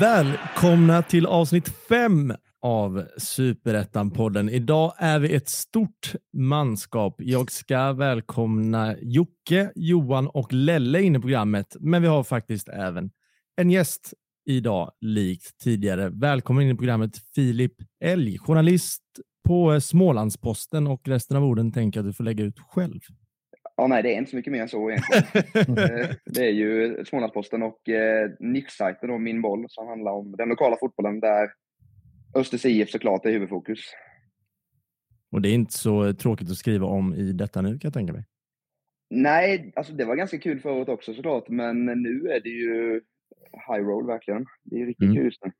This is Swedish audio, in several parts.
Välkomna till avsnitt fem av Superettan-podden. Idag är vi ett stort manskap. Jag ska välkomna Jocke, Johan och Lelle in i programmet, men vi har faktiskt även en gäst idag, likt tidigare. Välkommen in i programmet Filip Elg, journalist på Smålandsposten och resten av orden tänker jag att du får lägga ut själv. Ja, nej, det är inte så mycket mer än så egentligen. Eh, det är ju Smålandsposten och eh, nischsajten Min Boll som handlar om den lokala fotbollen där Östers IF såklart är huvudfokus. Och det är inte så tråkigt att skriva om i detta nu kan jag tänka mig. Nej, alltså det var ganska kul förut också såklart, men nu är det ju high roll verkligen. Det är riktigt mm. kul just nu.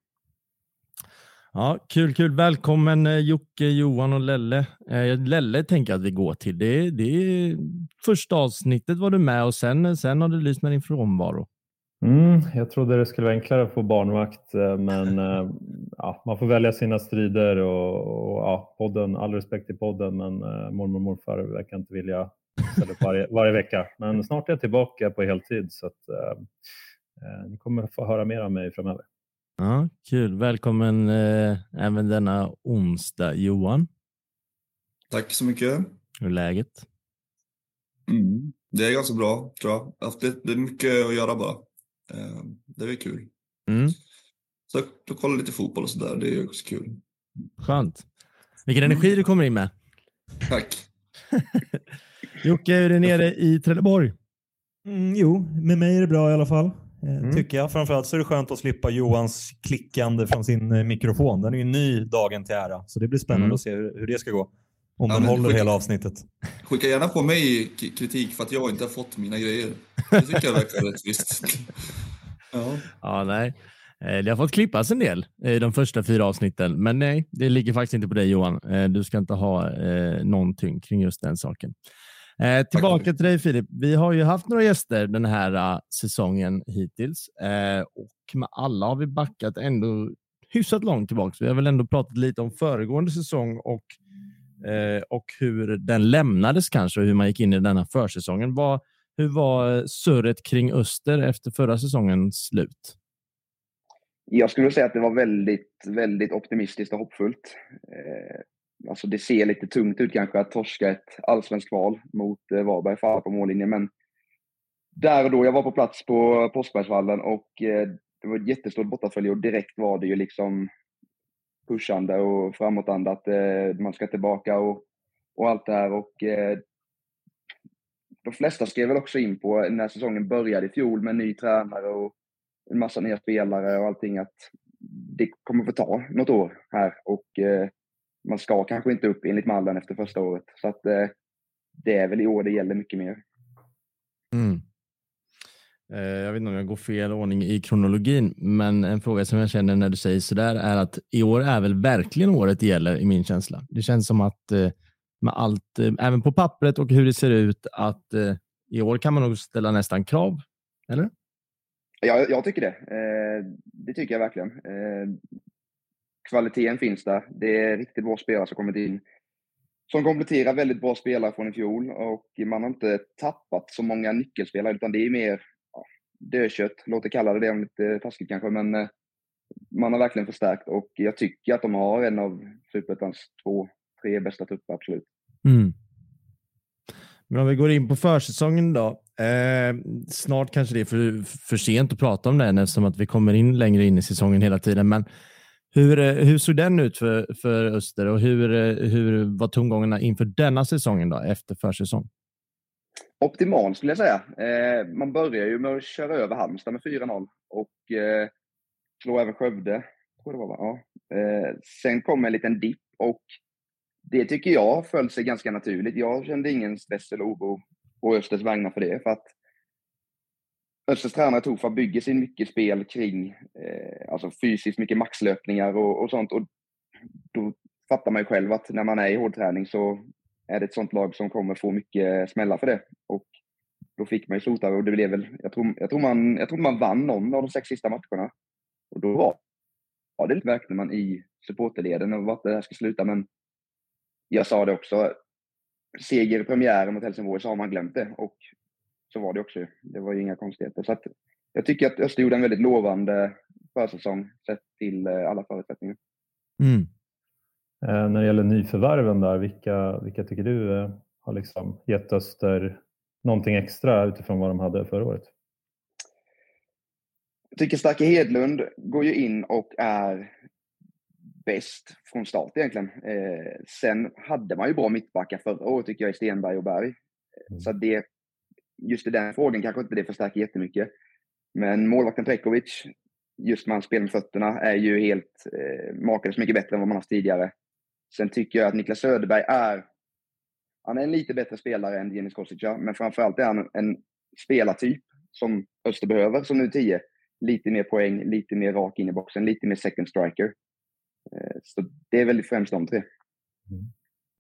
Ja, kul, kul. Välkommen eh, Jocke, Johan och Lelle. Eh, Lelle tänker att vi går till. Det, det är första avsnittet var du med och sen, sen har du lyst med din frånvaro. Mm, jag trodde det skulle vara enklare att få barnvakt, eh, men eh, ja, man får välja sina strider och, och ja, podden, all respekt till podden, men eh, mormor och morfar verkar inte vilja ställa upp varje, varje vecka. Men snart är jag tillbaka på heltid så att eh, ni kommer få höra mer av mig framöver. Ja, kul. Välkommen eh, även denna onsdag, Johan. Tack så mycket. Hur är läget? Mm, det är ganska bra, tror jag. Det är mycket att göra bara. Eh, det är kul. Mm. Så jag kollar lite fotboll och sådär. Det är också kul. Skönt. Vilken energi du kommer in med. Tack. Jocke, hur är det nere i Trelleborg? Mm, jo, med mig är det bra i alla fall. Eh, mm. Tycker jag. Framförallt så är det skönt att slippa Johans klickande från sin eh, mikrofon. Den är ju ny dagen till ära, så det blir spännande mm. att se hur, hur det ska gå. Om ja, den håller skicka, hela avsnittet. Skicka gärna på mig kritik för att jag inte har fått mina grejer. Det tycker jag verkar rättvist. ja. ja, nej. Eh, det har fått klippas en del i de första fyra avsnitten, men nej, det ligger faktiskt inte på dig Johan. Du ska inte ha eh, någonting kring just den saken. Eh, tillbaka till dig Filip. Vi har ju haft några gäster den här säsongen hittills eh, och med alla har vi backat ändå hyfsat långt tillbaka. Vi har väl ändå pratat lite om föregående säsong och, eh, och hur den lämnades kanske och hur man gick in i denna försäsongen. Vad, hur var eh, surret kring Öster efter förra säsongens slut? Jag skulle säga att det var väldigt, väldigt optimistiskt och hoppfullt. Eh, alltså det ser lite tungt ut kanske att torska ett allsvenskt kval mot eh, Varberg för på mållinjen. Men där och då, jag var på plats på Påskbergsvallen och eh, det var ett jättestort bortafölje och direkt var det ju liksom pushande och framåtanda att eh, man ska tillbaka och, och allt det här. Och, eh, de flesta skrev väl också in på när säsongen började i fjol med ny tränare och en massa nya spelare och allting att det kommer få ta något år här och eh, man ska kanske inte upp enligt mallen efter första året. Så att eh, det är väl i år det gäller mycket mer. Mm. Eh, jag vet inte om jag går fel ordning i kronologin, men en fråga som jag känner när du säger sådär är att i år är väl verkligen året det gäller i min känsla. Det känns som att eh, med allt, eh, även på pappret och hur det ser ut, att eh, i år kan man nog ställa nästan krav, eller? Ja, jag tycker det. Eh, det tycker jag verkligen eh, kvaliteten finns där. Det är riktigt bra spelare som kommit in. Som kompletterar väldigt bra spelare från i fjol och man har inte tappat så många nyckelspelare utan det är mer ja, dödkött. Låter kalla det det om lite taskigt kanske men man har verkligen förstärkt och jag tycker att de har en av Superettans två, tre bästa trupper absolut. Mm. Men om vi går in på försäsongen då. Eh, snart kanske det är för, för sent att prata om den eftersom att vi kommer in längre in i säsongen hela tiden. Men hur, eh, hur såg den ut för, för Öster och hur, eh, hur var tongångarna inför denna säsongen då, efter försäsong? Optimal skulle jag säga. Eh, man börjar ju med att köra över Halmstad med 4-0 och eh, slå även Skövde. Tror det var, va? Ja. Eh, sen kom en liten dipp och det tycker jag föll sig ganska naturligt. Jag kände ingen stress eller oro på Östers vägnar för det. För att Östers tränare Tofa bygger sin mycket spel kring eh, alltså fysiskt mycket maxlöpningar och, och sånt. Och då fattar man ju själv att när man är i hårdträning så är det ett sånt lag som kommer få mycket smällar för det. Och då fick man ju sota och det blev väl, jag tror, jag tror, man, jag tror man vann någon av de sex sista matcherna. Och då var, ja, det lite verkligen man i supporterleden och vart det här ska sluta. Men jag sa det också, seger i premiären mot Helsingborg så har man glömt det. Och så var det också. Det var ju inga konstigheter. Så att, jag tycker att Öster gjorde en väldigt lovande försäsong sett till eh, alla förutsättningar. Mm. Eh, när det gäller nyförvärven där, vilka, vilka tycker du eh, har liksom gett Öster någonting extra utifrån vad de hade förra året? Jag tycker Starke Hedlund går ju in och är bäst från start egentligen. Eh, sen hade man ju bra mittbackar förra året tycker jag i Stenberg och Berg. Mm. Så det, just i den frågan kanske inte det förstärker jättemycket. Men målvakten Prekovic, just med hans spel med fötterna, är ju helt eh, makalöst mycket bättre än vad man haft tidigare. Sen tycker jag att Niklas Söderberg är han är en lite bättre spelare än Denis Kosica, men framförallt är han en spelartyp som Öster behöver som nu 10. Lite mer poäng, lite mer rak in i boxen, lite mer second striker. Eh, så det är väl främst de tre. Mm.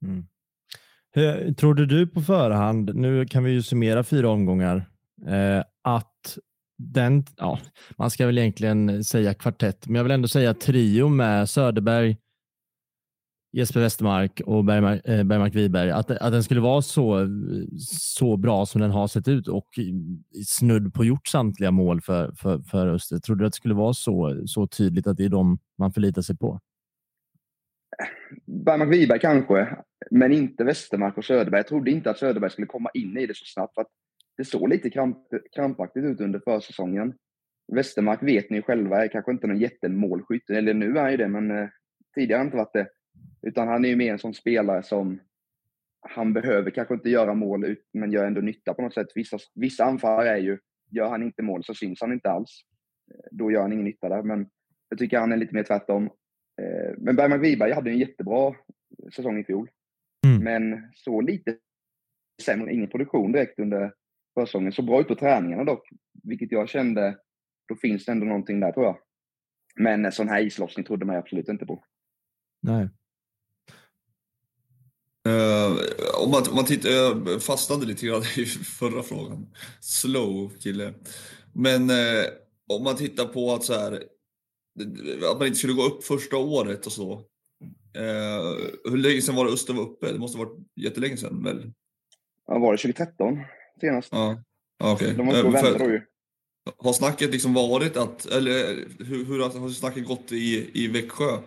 mm. Hur, Trodde du på förhand, nu kan vi ju summera fyra omgångar, eh, att den, ja, man ska väl egentligen säga kvartett, men jag vill ändå säga trio med Söderberg, Jesper Westermark och Bergmark, eh, Bergmark Wiberg, att, att den skulle vara så, så bra som den har sett ut och snudd på gjort samtliga mål för, för, för Öster. Trodde du att det skulle vara så, så tydligt att det är de man förlitar sig på? Bergmark Wiberg kanske, men inte Westermark och Söderberg. Jag trodde inte att Söderberg skulle komma in i det så snabbt. För att det såg lite kramp, krampaktigt ut under försäsongen. Westermark vet ni själva är kanske inte någon jättemålskytt, eller nu är han ju det, men eh, tidigare har han inte varit det. Utan han är ju mer en sån spelare som han behöver kanske inte göra mål, men gör ändå nytta på något sätt. Vissa, vissa anfallare är ju, gör han inte mål så syns han inte alls. Då gör han ingen nytta där, men jag tycker han är lite mer tvärtom. Eh, men Bergman Wiberg hade en jättebra säsong i fjol. Mm. Men så lite sämre, ingen produktion direkt under försäsongen. Så bra ut på träningarna dock, vilket jag kände, då finns det ändå någonting där tror jag. Men en sån här islossning trodde man absolut inte på. Nej. Uh, om man, om man tittar, jag fastnade lite grann i förra frågan. Slow kille. Men uh, om man tittar på att så här, att man inte skulle gå upp första året och så. Uh, hur länge sedan var det Öster var uppe? Det måste ha varit jättelänge sedan väl? Ja, var det 2013 senast? Ja, okej. Okay. De måste uh, vänta då ju. Har snacket liksom varit att, eller hur, hur har snacket gått i, i Växjö?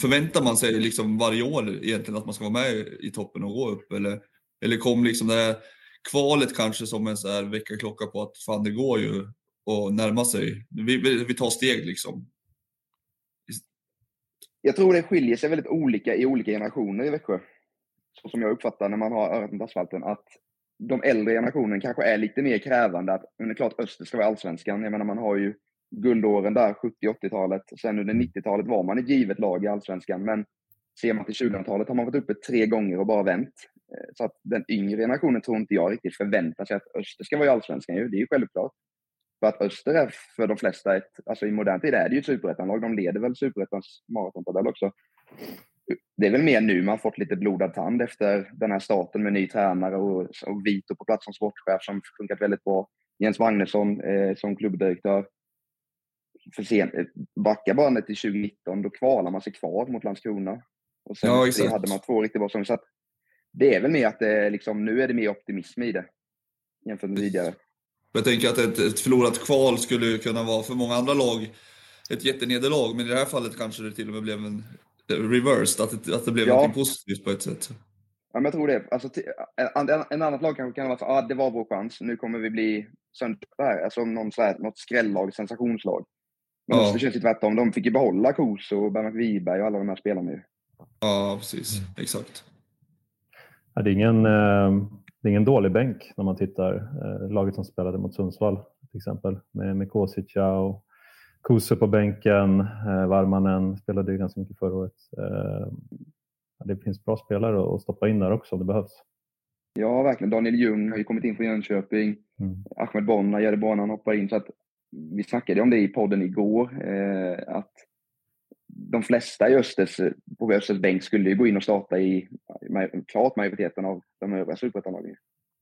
Förväntar man sig liksom varje år egentligen att man ska vara med i toppen och gå upp? Eller, eller kom liksom det här kvalet kanske som en så här väckarklocka på att fan det går ju att närma sig. Vi, vi tar steg liksom. Jag tror det skiljer sig väldigt olika i olika generationer i Växjö. Så som jag uppfattar när man har örat mot asfalten. Att de äldre generationen kanske är lite mer krävande. Att, men det är klart Öster ska vara allsvenskan. Jag menar man har ju guldåren där, 70-80-talet. Sen under 90-talet var man ett givet lag i allsvenskan. Men ser man till 2000-talet har man varit uppe tre gånger och bara vänt. Eh, så att den yngre generationen tror inte jag riktigt förväntar sig att Öster ska vara i allsvenskan. Det är ju självklart. För att Öster är för de flesta, ett, alltså i modern tid är det ju ett superettanlag. De leder väl superettans maratontabell också. Det är väl mer nu man fått lite blodad tand efter den här starten med ny tränare och, och Vito på plats som sportchef som funkat väldigt bra. Jens Magnusson eh, som klubbdirektör för sent. Backa bandet till 2019, då kvalar man sig kvar mot Landskrona. Och sen ja, det hade man två riktigt bra säsonger. Så det är väl mer att det liksom, nu är det mer optimism i det jämfört med tidigare. Jag tänker att ett, ett förlorat kval skulle kunna vara för många andra lag ett jättenederlag, men i det här fallet kanske det till och med blev en reversed, att det, att det blev ja. något positivt på ett sätt. Ja, men jag tror det. Alltså, en, en, en annat lag kanske kan vara så ah, det var vår chans, nu kommer vi bli sönderkörda här. Alltså någon så här, något skrällag, sensationslag. Men ja. det känns ju tvärtom. De fick ju behålla Kos och Bernhard Wiberg och alla de här spelarna ju. Ja, precis. Mm. Exakt. Ja, det, är ingen, eh, det är ingen dålig bänk när man tittar. Eh, laget som spelade mot Sundsvall till exempel med, med Kosica och Kose på bänken. Eh, Varmanen spelade ju ganska mycket förra året. Det finns bra spelare att stoppa in där också om det behövs. Ja, verkligen. Daniel Ljung har ju kommit in från Jönköping. Mm. Ahmed Bonna, Jade Banan hoppar in. Så att vi snackade om det i podden igår, eh, att de flesta i Östers, på Östers bänk skulle ju gå in och starta i klart majoriteten av de övriga superettanlagen.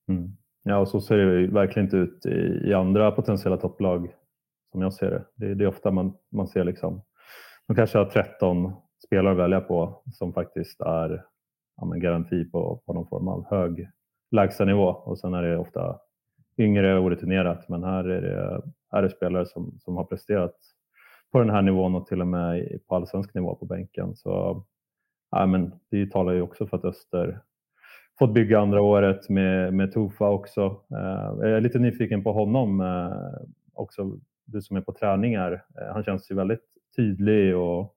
Mm. Ja, och så ser det verkligen inte ut i, i andra potentiella topplag som jag ser det. Det, det är ofta man, man ser liksom, de kanske har 13 spelare att välja på som faktiskt är ja, garanti på, på någon form av hög lägstanivå och sen är det ofta yngre och orutinerat men här är det, här är spelare som, som har presterat på den här nivån och till och med på allsvensk nivå på bänken. Så ja, men det talar ju också för att Öster fått bygga andra året med, med Tofa också. Eh, jag är lite nyfiken på honom eh, också, du som är på träningar. Eh, han känns ju väldigt tydlig och,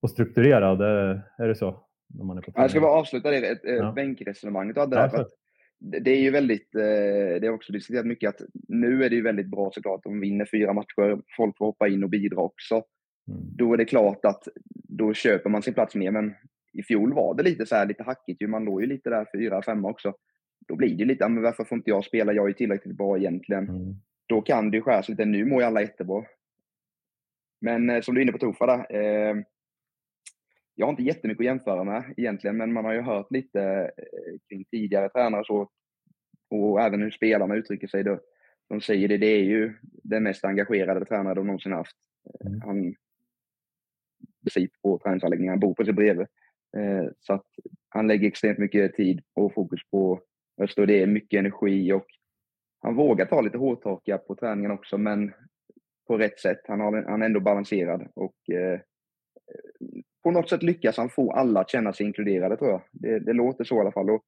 och strukturerad. Är det så? När man är på jag ska bara avsluta det ja. bänkresonemanget du hade där. För det är ju väldigt, det har också diskuterat mycket att nu är det ju väldigt bra såklart. De vinner fyra matcher, folk får hoppa in och bidra också. Mm. Då är det klart att då köper man sin plats mer. Men i fjol var det lite så här, lite hackigt. Man låg ju lite där fyra, femma också. Då blir det lite, men varför får inte jag spela? Jag är tillräckligt bra egentligen. Mm. Då kan det ju skäras lite. Nu mår ju alla jättebra. Men eh, som du är inne på Tofa där. Eh, jag har inte jättemycket att jämföra med egentligen, men man har ju hört lite eh, kring tidigare tränare så. Och även hur spelarna uttrycker sig. Då. De säger det, det är ju den mest engagerade tränare de någonsin haft. Mm. Han princip på träningsanläggningen. Han bor precis bredvid. Eh, så att han lägger extremt mycket tid och fokus på Öster. Det är mycket energi och han vågar ta lite hårtorka på träningen också, men på rätt sätt. Han, har, han är ändå balanserad och eh, på något sätt lyckas han få alla att känna sig inkluderade, tror jag. Det, det låter så i alla fall. Och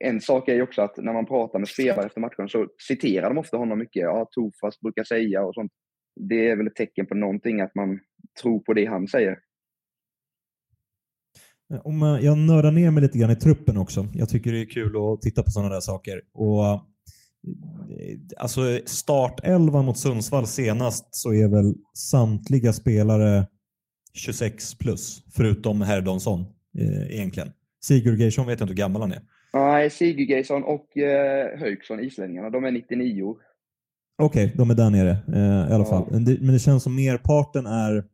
en sak är ju också att när man pratar med spelare efter matchen så citerar de ofta honom mycket. Ja, Tofast brukar säga och sånt. Det är väl ett tecken på någonting, att man tror på det han säger. Om eh, jag nördar ner mig lite grann i truppen också. Jag tycker det är kul att titta på sådana där saker. Och, eh, alltså startelvan mot Sundsvall senast så är väl samtliga spelare 26 plus, förutom Herdonsson eh, egentligen. Sigurd Geirsson vet jag inte hur gammal han är. Nej, Sigurd Geirsson och eh, Högsson, islänningarna, de är 99. Okej, okay, de är där nere eh, i alla ja. fall. Men det, men det känns som merparten är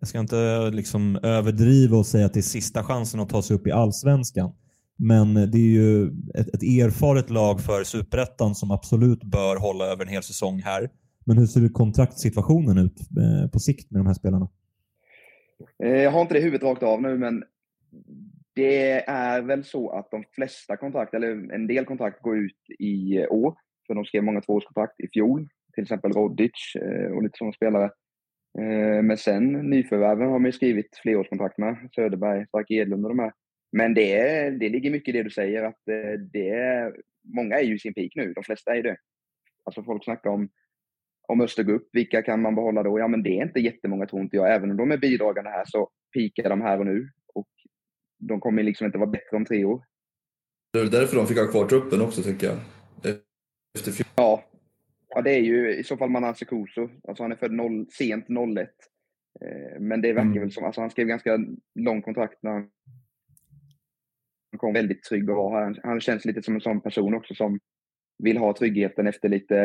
jag ska inte liksom överdriva och säga att det är sista chansen att ta sig upp i allsvenskan. Men det är ju ett, ett erfaret lag för superettan som absolut bör hålla över en hel säsong här. Men hur ser kontraktssituationen ut eh, på sikt med de här spelarna? Eh, jag har inte det huvudet rakt av nu, men det är väl så att de flesta kontrakt, eller en del kontrakt, går ut i år. För de skrev många tvåårskontrakt i fjol. Till exempel Rodic eh, och lite sådana spelare. Eh, men sen nyförvärven har man ju skrivit flerårskontrakt med. Söderberg, Stark Edlund och de här. Men det, det ligger mycket i det du säger att det många är ju i sin peak nu. De flesta är det. Alltså folk snackar om, om Östergupp. Vilka kan man behålla då? Ja, men det är inte jättemånga tror inte jag. Även om de är bidragande här så pikar de här och nu. Och de kommer liksom inte vara bättre om tre år. Det är därför de fick ha kvar truppen också tycker jag. Efter ja, Ja, det är ju i så fall Manase Kuso. Alltså han är född noll, sent 01. Eh, men det verkar mm. väl som, alltså han skrev ganska lång kontrakt när han kom väldigt trygg och han, han känns lite som en sån person också som vill ha tryggheten efter lite,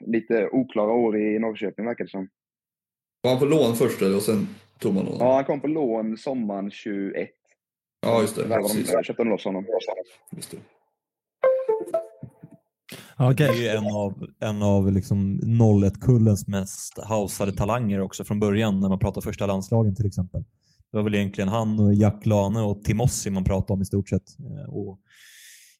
lite oklara år i Norrköping verkar det som. Var han på lån först och sen tog man honom? Ja, han kom på lån sommaren 21. Ja, just det. Där de, köpte de loss honom. Just det. Okay. Det är ju en av, en av liksom 01-kullens mest hausade talanger också från början när man pratar första landslagen till exempel. Det var väl egentligen han och Jack Lane och Timossi man pratade om i stort sett. Eh, och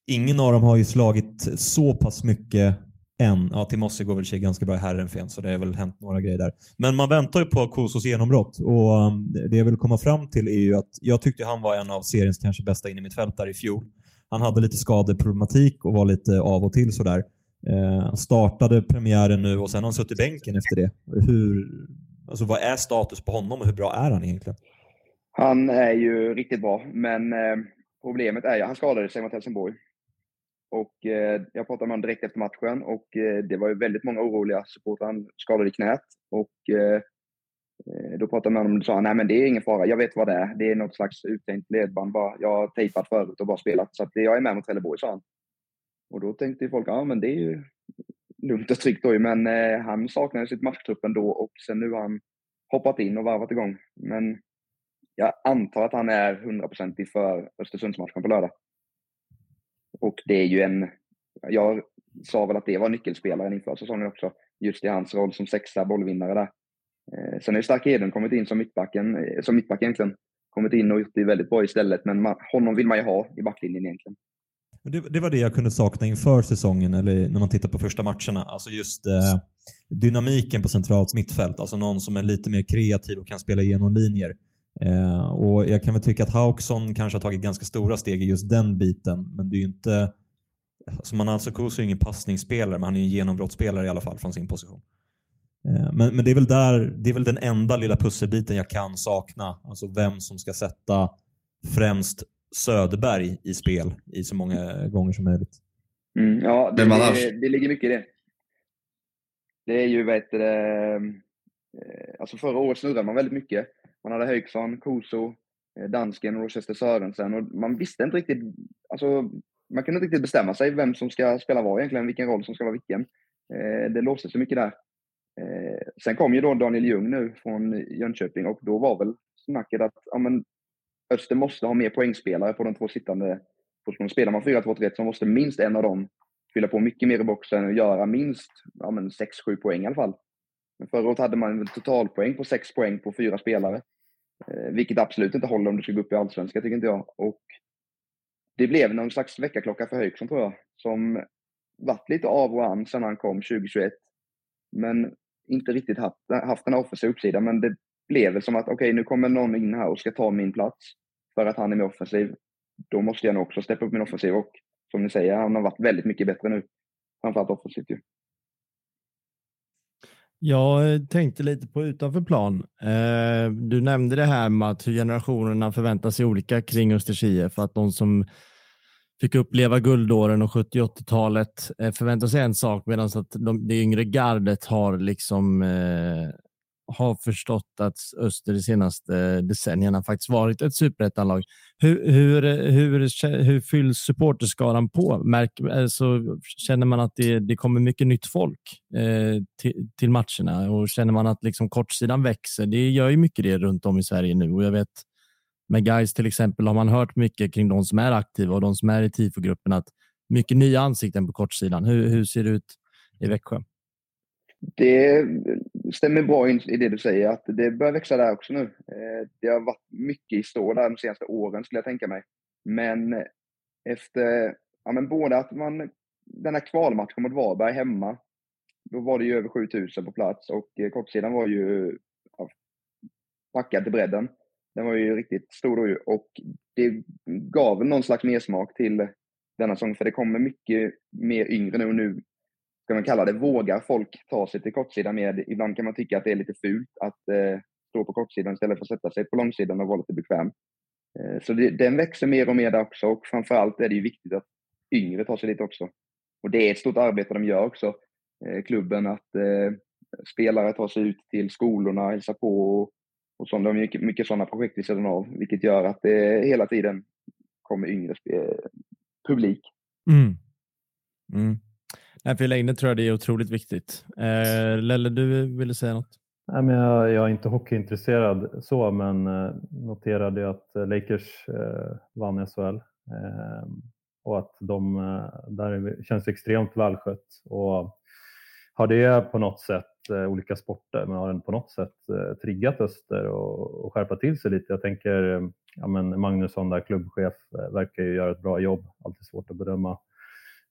ingen av dem har ju slagit så pass mycket än. Ja, Timossi går väl sig ganska bra i herrenfen så det har väl hänt några grejer där. Men man väntar ju på Kosos genombrott och um, det jag vill komma fram till är ju att jag tyckte han var en av seriens kanske bästa innermittfältare i fjol. Han hade lite skadeproblematik och var lite av och till sådär. Eh, han startade premiären nu och sen har han suttit i bänken efter det. Hur, alltså vad är status på honom och hur bra är han egentligen? Han är ju riktigt bra, men eh, problemet är ju han skadade sig mot Helsingborg. Och eh, jag pratade med honom direkt efter matchen och eh, det var ju väldigt många oroliga supportrar. Han skadade i knät och eh, eh då pratade man med honom och sa nej men det är ingen fara, jag vet vad det är. Det är något slags uttänkt ledband bara. Jag har tejpat förut och bara spelat. Så att jag är med mot Trelleborg, sa han. Och då tänkte folk, ja men det är ju lugnt och tryggt då Men eh, han saknade sitt matchtrupp ändå och sen nu har han hoppat in och varvat igång. Men jag antar att han är hundraprocentig för Östersundsmatchen på lördag. Och det är ju en, jag sa väl att det var nyckelspelaren inför säsongen också, just i hans roll som sexa bollvinnare där. Eh, sen har ju Stark Eden kommit in som mittbacken, eh, som mittback egentligen. Kommit in och gjort det väldigt bra istället, men man, honom vill man ju ha i backlinjen egentligen. Det, det, var det jag kunde sakna inför säsongen, eller när man tittar på första matcherna. Alltså just eh, dynamiken på centralt mittfält. Alltså någon som är lite mer kreativ och kan spela igenom linjer. Eh, och Jag kan väl tycka att Hauksson kanske har tagit ganska stora steg i just den biten, men det är ju inte... Alltså Manal Kusu är ingen passningsspelare, men han är en genombrottsspelare i alla fall från sin position. Eh, men, men det, är väl där, det är väl den enda lilla pusselbiten jag kan sakna. Alltså vem som ska sätta främst Söderberg i spel i så många gånger som möjligt. Mm, ja, det, det, det, ligger mycket i det. Det är ju, vet det, eh, alltså förra året snurrade man väldigt mycket. Man hade Höjksson, Koso, eh, dansken och Rochester Sörensen och man visste inte riktigt, alltså man kunde inte riktigt bestämma sig vem som ska spela vad egentligen, vilken roll som ska vara vilken. Eh, det låste sig mycket där. Eh, sen kom ju då Daniel Ljung nu från Jönköping och då var väl snacket att ja, men Öster måste ha mer poängspelare på de två sittande positionerna. Spelar man 4-2-3 så måste minst en av dem fylla på mycket mer i boxen och göra minst ja, 6-7 poäng i alla fall. Förra året hade man en totalpoäng på sex poäng på fyra spelare. Eh, vilket absolut inte håller om du ska gå upp i Allsvenskan, tycker inte jag. Och det blev någon slags väckarklocka för Höjksson, tror jag, som varit lite av och an sedan han kom 2021. Men inte riktigt haft, haft den offensiva uppsidan. Men det blev väl som att okej, okay, nu kommer någon in här och ska ta min plats för att han är mer offensiv. Då måste jag nog också steppa upp min offensiv och som ni säger, han har varit väldigt mycket bättre nu. Framförallt offensivt ju. Jag eh, tänkte lite på utanför plan. Eh, du nämnde det här med att hur generationerna förväntar sig olika kring Östers IF. Att de som fick uppleva guldåren och 70 80-talet eh, förväntar sig en sak medan att de, det yngre gardet har liksom har förstått att Öster de senaste eh, decennierna faktiskt varit ett superettanlag. Hur, hur, hur, hur fylls supporterskaran på? Märk, alltså, känner man att det, det kommer mycket nytt folk eh, till, till, matcherna och känner man att liksom kortsidan växer? Det gör ju mycket det runt om i Sverige nu och jag vet med guys till exempel har man hört mycket kring de som är aktiva och de som är i tifogruppen att mycket nya ansikten på kortsidan. Hur, hur ser det ut i Växjö? Det stämmer bra in i det du säger, att det börjar växa där också nu. Eh, det har varit mycket i stå där de senaste åren, skulle jag tänka mig. Men efter, ja men både att man, den här kvalmatchen mot Varberg hemma, då var det ju över 7000 på plats och kortsidan var ju ja, packad till bredden. Den var ju riktigt stor då ju och det gav någon slags mersmak till denna säsong, för det kommer mycket mer yngre nu och nu ska man kalla det, vågar folk ta sig till kortsidan med. Ibland kan man tycka att det är lite fult att eh, stå på kortsidan istället för att sätta sig på långsidan och vara lite bekväm. Eh, så det, den växer mer och mer där också och framförallt är det ju viktigt att yngre tar sig dit också. Och det är ett stort arbete de gör också, eh, klubben, att eh, spelare tar sig ut till skolorna, hälsar på och, och sånt. De har mycket, mycket sådana projekt vid sidan av, vilket gör att det hela tiden kommer yngre publik. Mm. Mm. Nej, för längden tror jag det är otroligt viktigt. Eh, Lelle, du ville säga något? Nej, men jag, jag är inte hockeyintresserad så, men eh, noterade att eh, Lakers eh, vann SHL eh, och att de eh, där känns extremt välskött. Och har det på något sätt, eh, olika sporter, men har den på något sätt eh, triggat Öster och, och skärpa till sig lite? Jag tänker, eh, ja, men Magnusson, där klubbchef, eh, verkar ju göra ett bra jobb. Alltid svårt att bedöma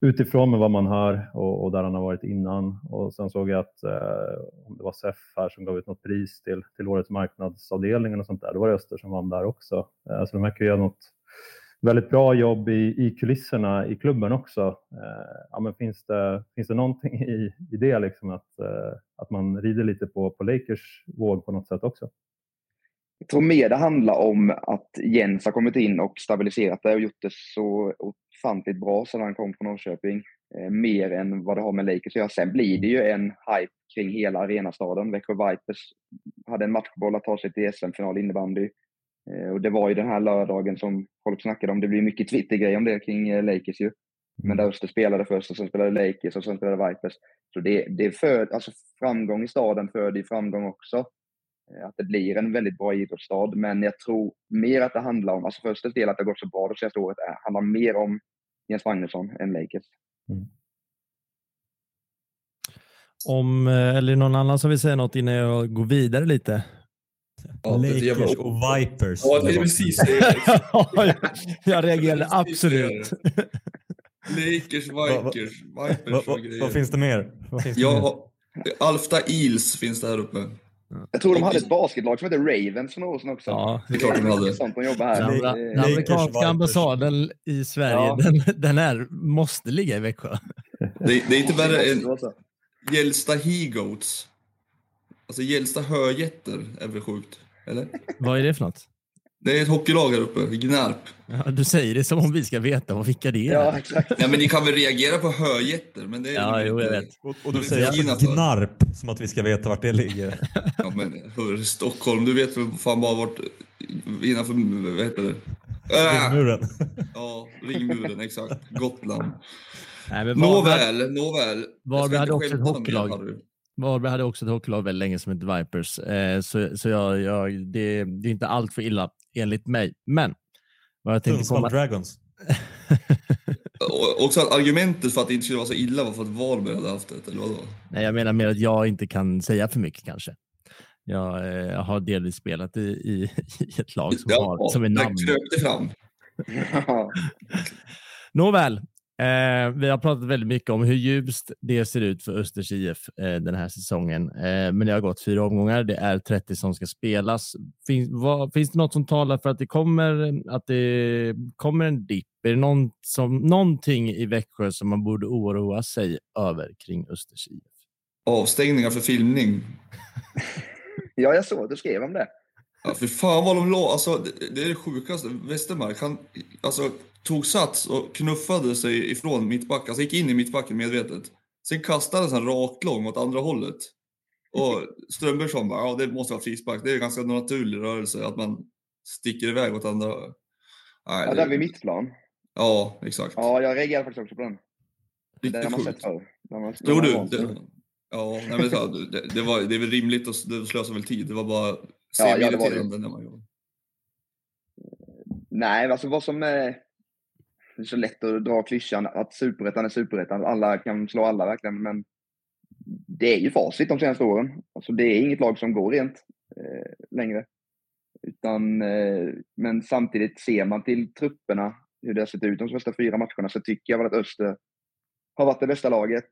utifrån med vad man hör och, och, där han har varit innan. Och sen såg jag att eh, om det var SEF här som gav ut något pris till, till årets marknadsavdelning och sånt där, då var det Öster som vann där också. Eh, så de verkar göra något väldigt bra jobb i, i kulisserna i klubben också. Eh, ja, men finns, det, finns det någonting i, i det, liksom att, eh, att man rider lite på, på Lakers våg på något sätt också? Jag tror mer det handlar om att Jens har kommit in och stabiliserat det och gjort det så ofantligt bra sedan han kom från Norrköping. Eh, mer än vad det har med Lakers att göra. Sen blir det ju en hype kring hela arenastaden. Växjö Vipers hade en matchboll att ta sig till SM-final innebandy. Eh, och det var ju den här lördagen som folk snackade om. Det blir mycket Twitter-grejer om det kring eh, Lakers ju. Men där Öster spelade först och sen spelade Lakers och sen spelade Vipers. Så det, det för, alltså framgång i staden föder framgång också. Eh, att det blir en väldigt bra idrottsstad. Men jag tror mer att det handlar om, alltså först del att det har gått så bra det senaste året, handlar mer om Jens Magnusson än Lakers. Mm. Om, eh, eller någon annan som vill säga något innan jag går vidare lite? Ja, Lakers och Vipers. Ja, det är precis Jag reagerade absolut. Lakers, Vikers, Vipers och grejer. Vad finns det mer? Finns det ja, mer? Alfta Eels finns det här uppe. Jag tror de hade ett basketlag som hette Ravens för några år sedan också. Ja, det är klart de hade. Sånt de jobbar här. Den, den amerikanska ambassaden i Sverige, ja. den, den är, måste ligga i Växjö. Det, det är inte värre än Gällsta He-Goats. Alltså Gällsta Höjätter är väl sjukt? Eller? Vad är det för något? Det är ett hockeylag här uppe, Gnarp. Ja, du säger det som om vi ska veta vad vilka det är. Ja, exakt. Ja, men ni kan väl reagera på höjätter? Men det är ja, jo, jag vet. Och, och du säger alltså Gnarp, som att vi ska veta vart det ligger. Ja, men hör, Stockholm, du vet väl fan bara vart innanför, vad heter det? Äh! Ringmuren. Ja, ringmuren, exakt. Gotland. Nej, men nåväl, nåväl. Varberg hade också ett hockeylag. Varberg hade också ett hockeylag väldigt länge som hette Vipers, eh, så, så jag, jag, det, det, är inte allt för illa enligt mig. Men vad jag tänkte komma... Dragons. också att argumentet för att det inte skulle vara så illa var för att Varberg hade haft det, eller vadå? Nej, jag menar mer att jag inte kan säga för mycket kanske. Jag, eh, jag har delvis spelat i, i, i ett lag som, ja, har, som är namn. Det fram. Nåväl, Eh, vi har pratat väldigt mycket om hur ljust det ser ut för Östers IF eh, den här säsongen. Eh, men det har gått fyra omgångar. Det är 30 som ska spelas. Finns, vad, finns det något som talar för att det kommer, att det kommer en dipp? Är det någon som, någonting i Växjö som man borde oroa sig över kring Östers IF? Avstängningar för filmning. ja, jag såg att du skrev om det. Ja, för fan vad de låg. Alltså, det, det är det sjukaste. Westermark, han alltså, tog sats och knuffade sig ifrån mittbacken. Alltså gick in i mittbacken medvetet. Sen kastades han rakt lång åt andra hållet. Och Strömbergsson bara, ja det måste vara frispark. Det är en ganska naturlig rörelse att man sticker iväg åt andra. Nej, ja, där vid mittplan. Ja, exakt. Ja, jag reagerade faktiskt också på den. Riktigt det har man sett förr. Tror du? Det, ja, nej, men så, det, det, var, det är väl rimligt det slösar väl tid. Det var bara semi-irriterande ja, när man gjorde. Nej, alltså vad som är det är så lätt att dra klyschan att superettan är superettan. Alla kan slå alla verkligen, men det är ju facit de senaste åren. Alltså det är inget lag som går rent eh, längre. Utan, eh, men samtidigt ser man till trupperna, hur det har sett ut de första fyra matcherna, så tycker jag väl att Öster har varit det bästa laget.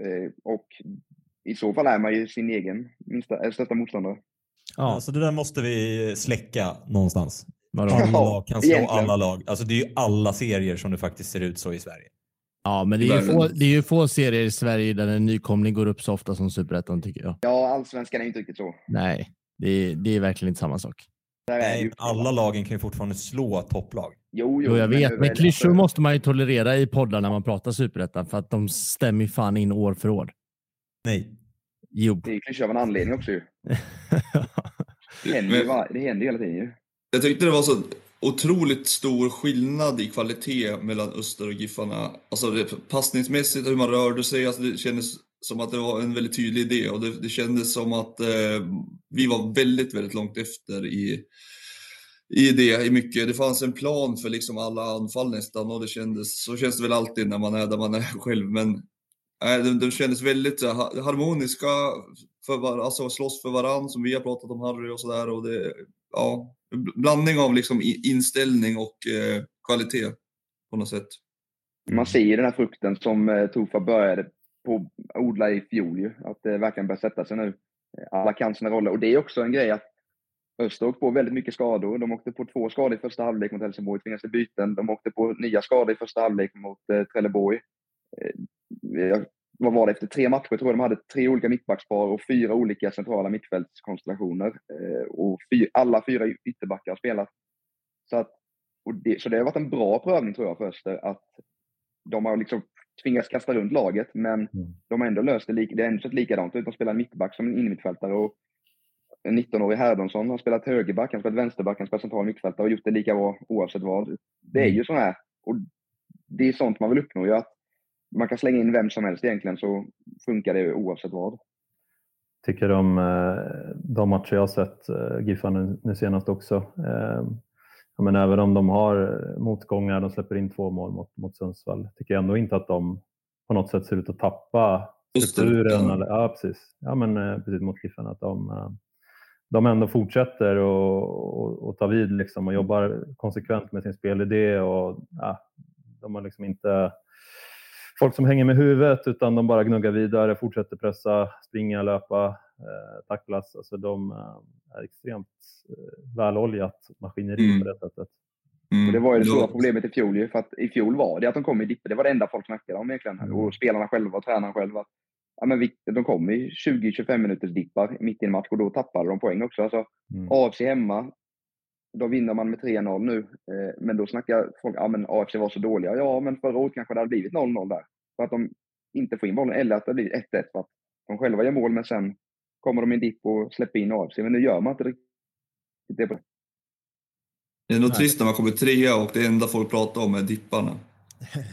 Eh, och i så fall är man ju sin egen minsta, eh, största motståndare. Ja, så det där måste vi släcka någonstans. Alla lag kan slå Egentligen. alla lag. Alltså det är ju alla serier som det faktiskt ser ut så i Sverige. Ja, men det är, ju få, det är ju få serier i Sverige där en nykomling går upp så ofta som superettan tycker jag. Ja, allsvenskan är inte riktigt så. Nej, det är, det är verkligen inte samma sak. Nej, alla lagen kan ju fortfarande slå topplag. Jo, jo, jo jag vet, men klyschor alltså... måste man ju tolerera i poddar när man pratar superettan för att de stämmer fan in år för år. Nej. Jo. Det är klyschor av en anledning också ju. det, händer ju det händer hela tiden ju. Jag tyckte det var så otroligt stor skillnad i kvalitet mellan Öster och Giffarna. Alltså det, passningsmässigt, hur man rörde sig, alltså det kändes som att det var en väldigt tydlig idé och det, det kändes som att eh, vi var väldigt, väldigt långt efter i, i det i mycket. Det fanns en plan för liksom alla anfall nästan och det kändes, så känns det väl alltid när man är där man är själv. Men äh, de, de kändes väldigt eh, så, harmoniska, för var, alltså slåss för varann som vi har pratat om Harry och sådär. och det, Ja, blandning av liksom inställning och eh, kvalitet på något sätt. Man ser ju den här frukten som eh, Tofa började på odla i fjol ju, att det verkligen börjar sätta sig nu. Alla kan sina roller och det är också en grej att Öster åkte på väldigt mycket skador. De åkte på två skador i första halvlek mot Helsingborg, tvingades till byten. De åkte på nya skador i första halvlek mot eh, Trelleborg. Eh, vad var det, efter tre matcher tror jag de hade tre olika mittbackspar och fyra olika centrala mittfältskonstellationer. Eh, och fy, alla fyra ytterbackar har spelat. Så, att, det, så det har varit en bra prövning tror jag för Öster, att de har liksom tvingats kasta runt laget, men mm. de har ändå löst det. Det har ändå sett likadant ut. De spelar mittback som en innermittfältare och en 19-årig Herdonsson har spelat högerback, han har spelat vänsterback, han har spelat central mittfältare och gjort det lika bra oavsett vad. Det är mm. ju så här. Och det är sånt man vill uppnå, ju, att man kan slänga in vem som helst egentligen så funkar det oavsett vad. Tycker de, eh, de matcher jag har sett eh, Giffarna nu senast också. Eh, men även om de har motgångar, de släpper in två mål mot, mot Sundsvall, tycker jag ändå inte att de på något sätt ser ut att tappa strukturen. Eller, ja, precis. Ja, men eh, precis mot Kiffen. Att de, de ändå fortsätter och, och, och tar vid liksom, och jobbar konsekvent med sin spelidé. Och, ja, de har liksom inte folk som hänger med huvudet utan de bara gnuggar vidare, fortsätter pressa, springa, löpa, eh, tacklas. Alltså de eh, är extremt eh, väloljat maskineri mm. på det sättet. Mm. Och det var ju det stora problemet i fjol ju, för att i fjol var det att de kom i dipper. Det var det enda folk snackade om egentligen. Mm. Och spelarna själva och tränaren själva. Ja, men vi, de kom i 20-25 minuters dippar mitt i en match och då tappade de poäng också. Alltså, mm. AFC hemma, då vinner man med 3-0 nu. Eh, men då snackar folk, ja men AFC var så dåliga. Ja, men förra året kanske det hade blivit 0-0 där. För att de inte får in bollen, eller att det blir 1-1 för att de själva gör mål, men sen kommer de i dipp och släpper in AFC. Men nu gör man inte riktigt det. På. Det är nog trist när man kommer trea och det enda folk pratar om är dipparna.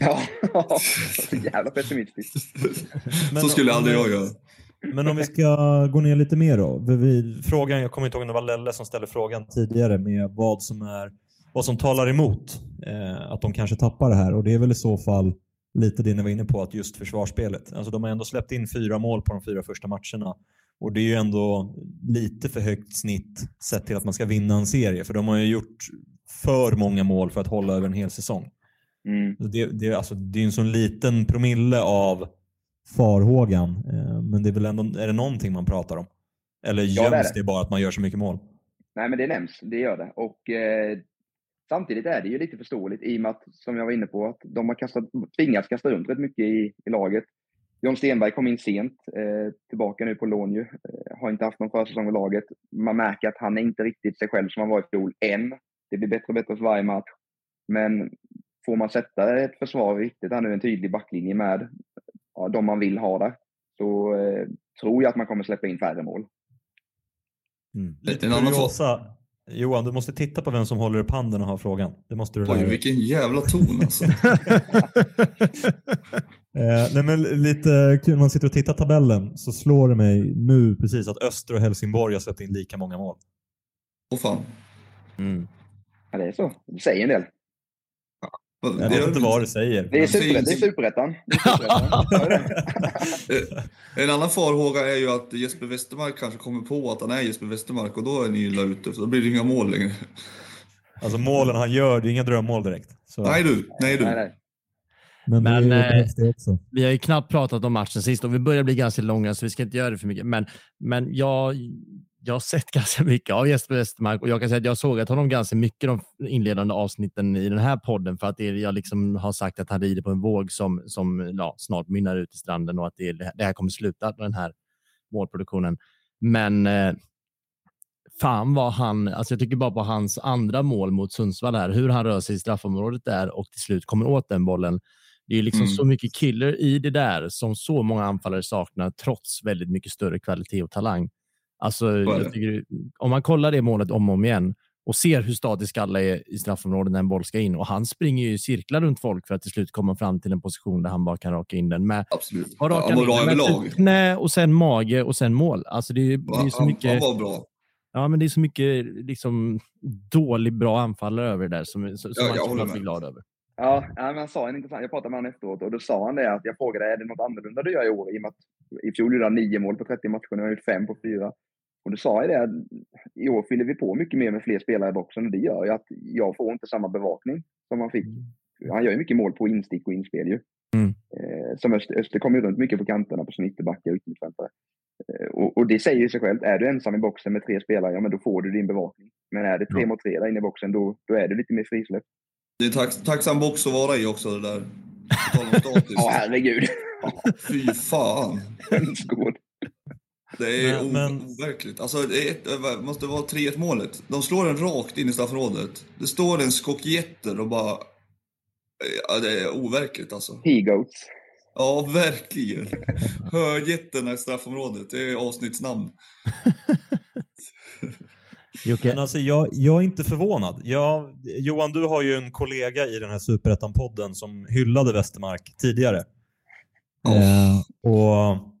ja, så jävla pessimistiskt. så skulle aldrig jag göra. Men om vi ska gå ner lite mer då. Vi, frågan, jag kommer inte ihåg om det var Lelle som ställde frågan tidigare med vad som, är, vad som talar emot eh, att de kanske tappar det här. Och det är väl i så fall lite det ni var inne på, att just försvarsspelet. Alltså de har ändå släppt in fyra mål på de fyra första matcherna. Och det är ju ändå lite för högt snitt sett till att man ska vinna en serie. För de har ju gjort för många mål för att hålla över en hel säsong. Mm. Det, det, alltså, det är en sån liten promille av farhågan. Eh, men det är väl ändå, är det någonting man pratar om? Eller göms ja, det, det. det, bara att man gör så mycket mål? Nej, men det nämns. Det gör det. Och eh, samtidigt är det ju lite förståeligt i och med att, som jag var inne på, att de har kastat, tvingats kasta runt rätt mycket i, i laget. John Stenberg kom in sent, eh, tillbaka nu på lån ju. Eh, har inte haft någon försäsong i laget. Man märker att han är inte riktigt sig själv som han var i fjol, än. Det blir bättre och bättre för varje match. Men får man sätta ett försvar riktigt här nu, en tydlig backlinje med ja, de man vill ha där, så eh, tror jag att man kommer släppa in färre mål. Mm. Lite en annan kuriosa. Johan, du måste titta på vem som håller upp handen och har frågan. Det måste du Oj, vilken jävla ton alltså. eh, nej, men lite kul, när man sitter och tittar tabellen så slår det mig nu precis att Öster och Helsingborg har släppt in lika många mål. Åh fan. Mm. Ja, det är så. Det säger en del. Jag vet inte vad du säger. Det är superettan. en annan farhåga är ju att Jesper Westermark kanske kommer på att han är Jesper Westermark och då är ni illa ute, så då blir det inga mål längre. Alltså målen han gör, det är inga drömmål direkt. Så. Nej du, nej du. Nej, nej. Men, men det, det vi har ju knappt pratat om matchen sist och vi börjar bli ganska långa så vi ska inte göra det för mycket. Men, men jag, jag har sett ganska mycket av Jesper Westermark och jag kan säga att jag såg att honom ganska mycket de inledande avsnitten i den här podden för att det, jag liksom har sagt att han rider på en våg som, som ja, snart mynnar ut i stranden och att det, det här kommer sluta, den här målproduktionen. Men eh, fan vad han, alltså jag tycker bara på hans andra mål mot Sundsvall här, hur han rör sig i straffområdet där och till slut kommer åt den bollen. Det är liksom mm. så mycket killer i det där som så många anfallare saknar trots väldigt mycket större kvalitet och talang. Alltså, tycker, om man kollar det målet om och om igen och ser hur statisk alla är i straffområdet när en boll ska in och han springer ju i cirklar runt folk för att till slut komma fram till en position där han bara kan raka in den med. Absolut. Har han var bra överlag. Knä och sen mage och sen mål. Alltså det, är, det är så mycket. Han var bra. Ja, men det är så mycket liksom, dålig bra anfallare över det där som, som ja, man kan bli glad över. Ja, men han sa en intressant, jag pratade med honom efteråt och då sa han det att jag frågade är det något annorlunda du gör i år? I och med att i fjol gjorde han nio mål på 30 matcher, nu har han gjort fem på fyra. Och du sa ju det, i år fyller vi på mycket mer med fler spelare i boxen och det gör ju att jag får inte samma bevakning som man fick. Han gör ju mycket mål på instick och inspel ju. Mm. Eh, som Öster, Öster kommer ju runt mycket på kanterna på snittbackar och yttermittfältare. Eh, och, och, det säger ju sig självt, är du ensam i boxen med tre spelare, ja men då får du din bevakning. Men är det tre ja. mot tre där inne i boxen, då, då är det lite mer frisläpp. Det är tack, tacksam box att vara i också det där. Ja, herregud. Fy fan. Det är men, men... overkligt. Alltså, det är, måste vara 3-1 målet. De slår den rakt in i straffområdet. Det står en skockjätter och bara... Ja, det är overkligt alltså. He-goats. Ja, verkligen. Höjätterna i straffområdet. Det är avsnittsnamn. Men alltså, jag, jag, är inte förvånad. Jag, Johan, du har ju en kollega i den här Superettan-podden som hyllade Westermark tidigare. Oh. Eh, och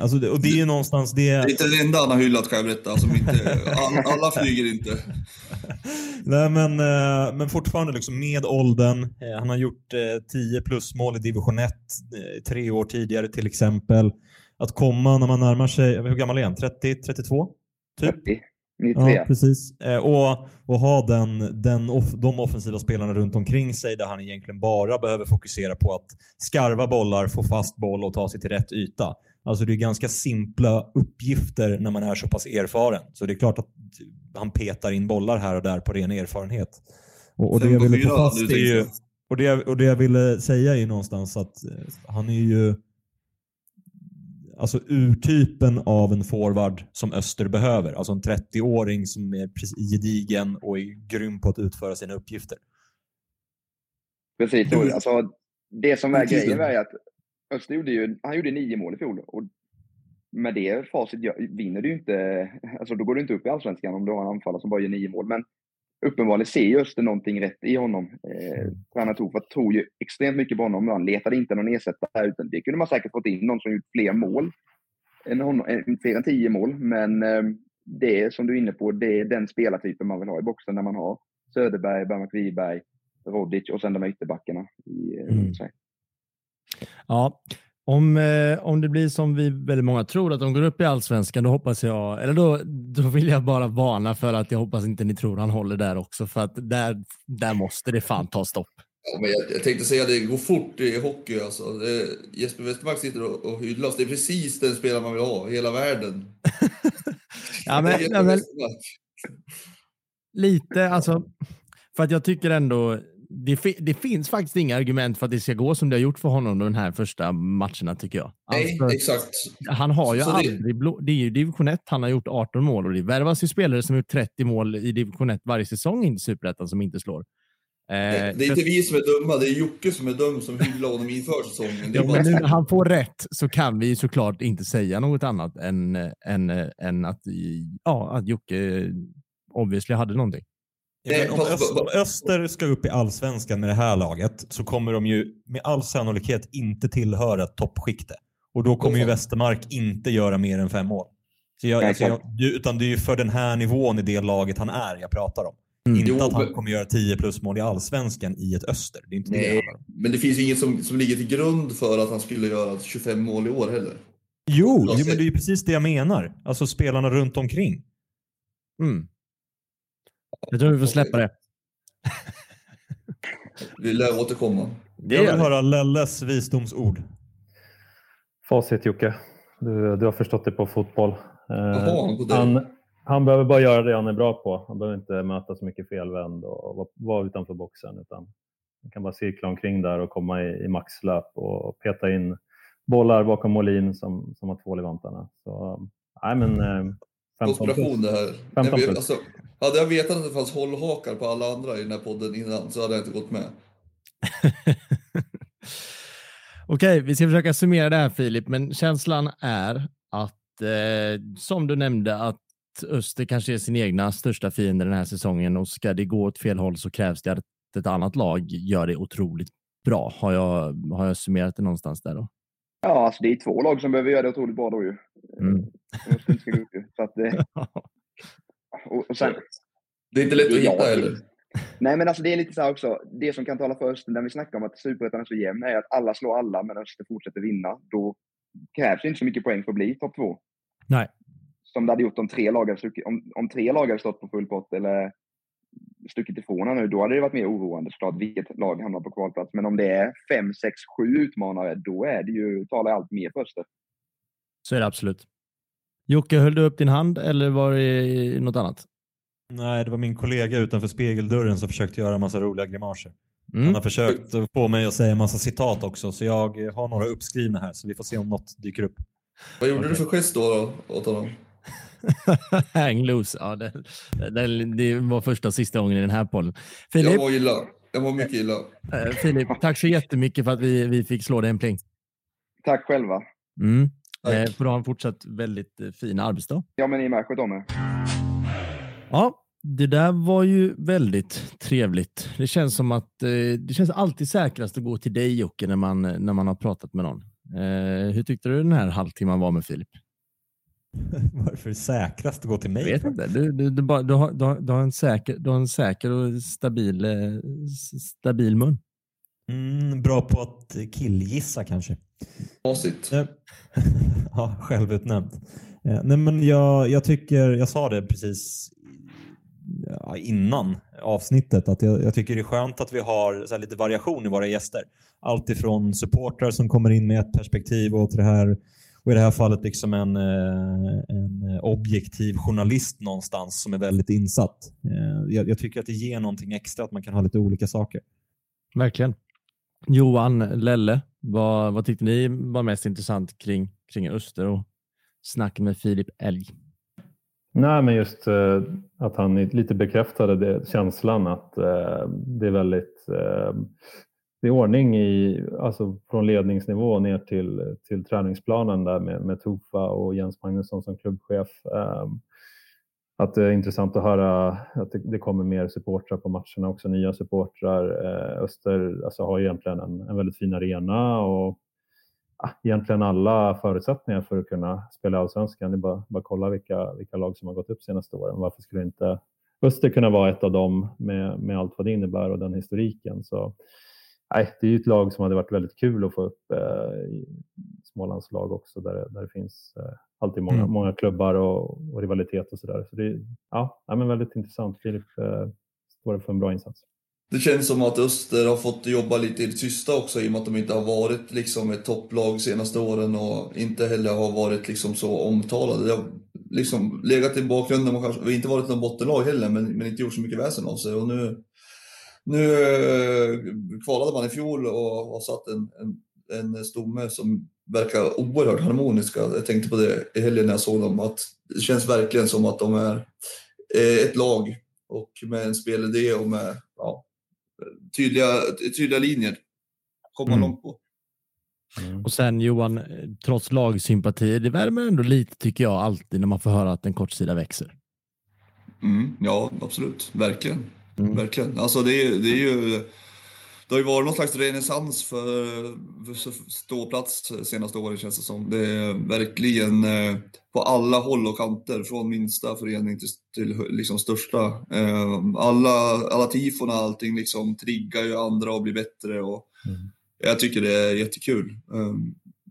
alltså, och det är ju någonstans det... Det är inte det enda han har hyllat berätta. Alltså, inte, alla flyger inte. Nej, men, eh, men fortfarande liksom med åldern. Eh, han har gjort 10 plus mål i division 1 tre år tidigare till exempel. Att komma när man närmar sig, hur gammal är han? 30, 32? Typ? 30. Ja, precis. Och, och ha den, den off, de offensiva spelarna runt omkring sig där han egentligen bara behöver fokusera på att skarva bollar, få fast boll och ta sig till rätt yta. Alltså det är ganska simpla uppgifter när man är så pass erfaren. Så det är klart att han petar in bollar här och där på ren erfarenhet. Och, och det jag ville få fast är ju, och det, och det jag ville säga är någonstans att eh, han är ju alltså urtypen av en forward som Öster behöver. Alltså en 30-åring som är gedigen och är grym på att utföra sina uppgifter. Precis. Alltså, det som är grejen är att Öster gjorde ju, han gjorde nio mål i fjol. Och med det facit vinner du inte, alltså då går du inte upp i Allsvenskan om du har en anfallare som bara gör nio mål. Men uppenbarligen ser ju Öster någonting rätt i honom. Eh, Tränaren Tofa tror ju extremt mycket på honom. Han letade inte någon ersättare, utan det kunde man säkert fått in någon som gjort fler mål. Än honom, fler än tio mål. Men eh, det som du är inne på, det är den spelartypen man vill ha i boxen när man har Söderberg, Bergmark Wiberg, Rodic och sen de här ytterbackarna i eh, mm. Ja, om, eh, om det blir som vi väldigt många tror, att de går upp i allsvenskan, då hoppas jag, eller då, då vill jag bara varna för att jag hoppas inte ni tror han håller där också, för att där, där måste det fan ta stopp. Ja, men jag, jag tänkte säga det går fort i hockey. Alltså. Det, Jesper Westermark sitter och, och hyllas. Det är precis den spelare man vill ha hela världen. ja, men, ja, men, lite, alltså, för att jag tycker ändå det, det, finns faktiskt inga argument för att det ska gå som det har gjort för honom de här första matcherna tycker jag. Nej, alltså, exakt. Han har ju så aldrig, det... det är ju division 1 han har gjort 18 mål och det värvas ju spelare som gjort 30 mål i division 1 varje säsong i Superettan som inte slår. Eh, det, det är inte vi som är dumma, det är Jocke som är dum som hyllar honom inför säsongen. Ja, men nu när han får rätt så kan vi såklart inte säga något annat än, än, än att, ja, att Jocke obviously hade någonting. Ja, om, Öster, om, Öster ska upp i allsvenskan med det här laget så kommer de ju med all sannolikhet inte tillhöra toppskikte. Och då kommer ju Westermark inte göra mer än fem mål. Så jag, alltså jag, utan det är ju för den här nivån i det laget han är jag pratar om. Mm. Inte jo, att han kommer göra 10 plus mål i allsvenskan i ett Öster. Det är inte nej, det men det finns ju inget som, som ligger till grund för att han skulle göra 25 mål i år heller. Jo, jo men det är ju precis det jag menar. Alltså spelarna runt omkring. Mm. Jag tror vi får släppa det. vi lär återkomma. Jag vill höra Lelles visdomsord. Facit Jocke. Du, du har förstått det på fotboll. Jaha, han, han behöver bara göra det han är bra på. Han behöver inte möta så mycket felvänd och vara utanför boxen. Utan han kan bara cirkla omkring där och komma i, i maxlöp och peta in bollar bakom Molin som, som har tvål i vantarna. Så, nej, men, eh, Konspiration det här. Jag vet, alltså, hade jag vetat att det fanns hållhakar på alla andra i den här podden innan så hade jag inte gått med. Okej, vi ska försöka summera det här Filip, men känslan är att, eh, som du nämnde, att Öster kanske är sin egna största fiende den här säsongen och ska det gå åt fel håll så krävs det att ett annat lag gör det otroligt bra. Har jag, har jag summerat det någonstans där då? Ja, alltså det är två lag som behöver göra det otroligt bra då ju. Mm. Så att, och, och sen, det är inte lätt att hitta heller. Nej, men alltså det är lite så här också. Det som kan tala för Öster när vi snackar om att superettan är så jämn är att alla slår alla, men Öster fortsätter vinna. Då krävs det inte så mycket poäng för att bli topp två. Nej. Som det hade gjort om tre lag hade, om, om tre lag hade stått på full pott eller stuckit ifrån nu, då hade det varit mer oroande såklart vilket lag hamnar på kvalplats. Men om det är fem, sex, sju utmanare, då är det ju, talar allt mer för Öster. Så är det absolut. Jocke, höll du upp din hand eller var det något annat? Nej, det var min kollega utanför spegeldörren som försökte göra en massa roliga grimaser. Mm. Han har försökt få mig att säga en massa citat också, så jag har några uppskrivna här, så vi får se om något dyker upp. Vad gjorde okay. du för gest då, då åt honom? Hang loose. Ja, det, det, det, var första och sista gången i den här podden. Filip, jag var illa. Jag var mycket illa. Eh, Filip, tack så jättemycket för att vi, vi fick slå dig en pling. Tack själva. Mm. Eh, får du ha en fortsatt väldigt eh, fin arbetsdag. Ja, men ni med. Sköt om er. Ja, det där var ju väldigt trevligt. Det känns som att eh, det känns alltid säkrast att gå till dig Jocke när man, när man har pratat med någon. Eh, hur tyckte du den här halvtimman var med Filip? Varför säkrast att gå till mig? Jag vet inte. Du, du, du, bara, du, har, du, har, du, har en säker, du har en säker och stabil, stabil mun. Mm, bra på att killgissa kanske. Facit. ja, självutnämnt. Eh, nej, men jag, jag tycker, jag sa det precis innan avsnittet, att jag, jag, tycker det är skönt att vi har så lite variation i våra gäster. Allt ifrån supportrar som kommer in med ett perspektiv och till det här och i det här fallet liksom en, eh, en objektiv journalist någonstans som är väldigt insatt. Eh, jag, jag, tycker att det ger någonting extra att man kan ha lite olika saker. Verkligen. Johan, Lelle, vad, vad tyckte ni var mest intressant kring, kring Öster och snacket med Filip Elg? Nej, men just eh, att han lite bekräftade det, känslan att eh, det är väldigt eh, det är ordning i, alltså från ledningsnivå ner till, till träningsplanen där med, med Tofa och Jens Magnusson som klubbchef. Um, att det är intressant att höra att det, det kommer mer supportrar på matcherna också, nya supportrar. Eh, Öster alltså, har egentligen en, en väldigt fin arena och ja, egentligen alla förutsättningar för att kunna spela allsvenskan. Det är bara, bara kolla vilka, vilka lag som har gått upp senaste åren. Varför skulle inte Öster kunna vara ett av dem med, med allt vad det innebär och den historiken? Så nej, det är ju ett lag som hade varit väldigt kul att få upp eh, i Smålands lag också där, där det finns eh, alltid många, mm. många klubbar och, och rivalitet och sådär. Så det är ja, ja, men väldigt intressant. Filip eh, står för en bra insats. Det känns som att Öster har fått jobba lite i det tysta också i och med att de inte har varit liksom ett topplag senaste åren och inte heller har varit liksom så omtalade. Det har liksom legat i bakgrunden och kanske inte varit någon bottenlag heller men, men inte gjort så mycket väsen av sig. Och nu nu eh, kvalade man i fjol och har satt en, en, en stomme som verkar oerhört harmoniska. Jag tänkte på det i helgen när jag såg dem, att det känns verkligen som att de är eh, ett lag och med en spelidé och med ja, tydliga, tydliga linjer. Kommer man mm. långt på. Mm. Och sen Johan, trots lagsympati, det värmer ändå lite tycker jag alltid när man får höra att en kortsida växer. Mm, ja, absolut. Verkligen. Mm. Verkligen. Alltså det, är, det är ju... Det har ju varit någon slags renässans för, för ståplats senaste åren känns det som. Det är verkligen eh, på alla håll och kanter, från minsta förening till, till liksom största. Eh, alla, alla tifona och allting liksom triggar ju andra och blir bättre. Och mm. Jag tycker det är jättekul. Eh,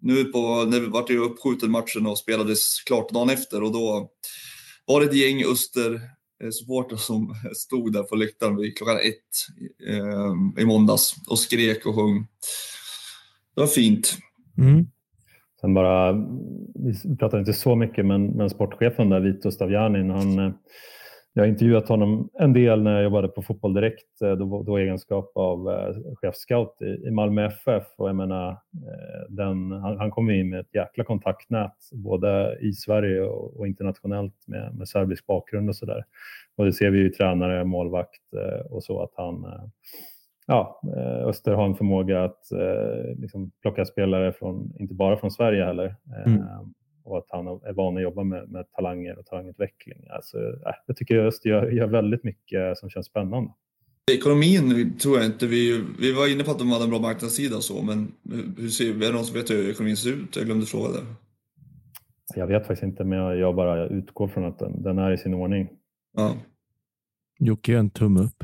nu på, när vi vart ju uppskjuten matchen och spelades klart dagen efter och då var det ett gäng Öster Eh, supportrar som stod där på läktaren vid klockan ett eh, i måndags och skrek och sjöng. Det var fint. Mm. Sen bara, vi pratar inte så mycket, men, men sportchefen där, Vito Stavjanin, han, eh, jag har intervjuat honom en del när jag jobbade på Fotboll Direkt, då, då egenskap av eh, chefscout i, i Malmö FF. Och jag menar, den, han, han kom in med ett jäkla kontaktnät både i Sverige och, och internationellt med, med serbisk bakgrund och sådär. Och det ser vi ju tränare, målvakt eh, och så att han eh, ja, eh, Öster har en förmåga att liksom plocka spelare från, inte bara från Sverige heller. Mm. Och att han är van att jobba med, med talanger och talangutveckling. Alltså, jag tycker Öster gör, gör väldigt mycket som känns spännande. Ekonomin tror jag inte vi... Vi var inne på att de hade en bra marknadssida och så, men hur ser, är det någon som vet hur ekonomin ser ut? Jag glömde fråga det. Jag vet faktiskt inte, men jag, bara utgår från att den, den är i sin ordning. Ja. Jocke en tumme upp.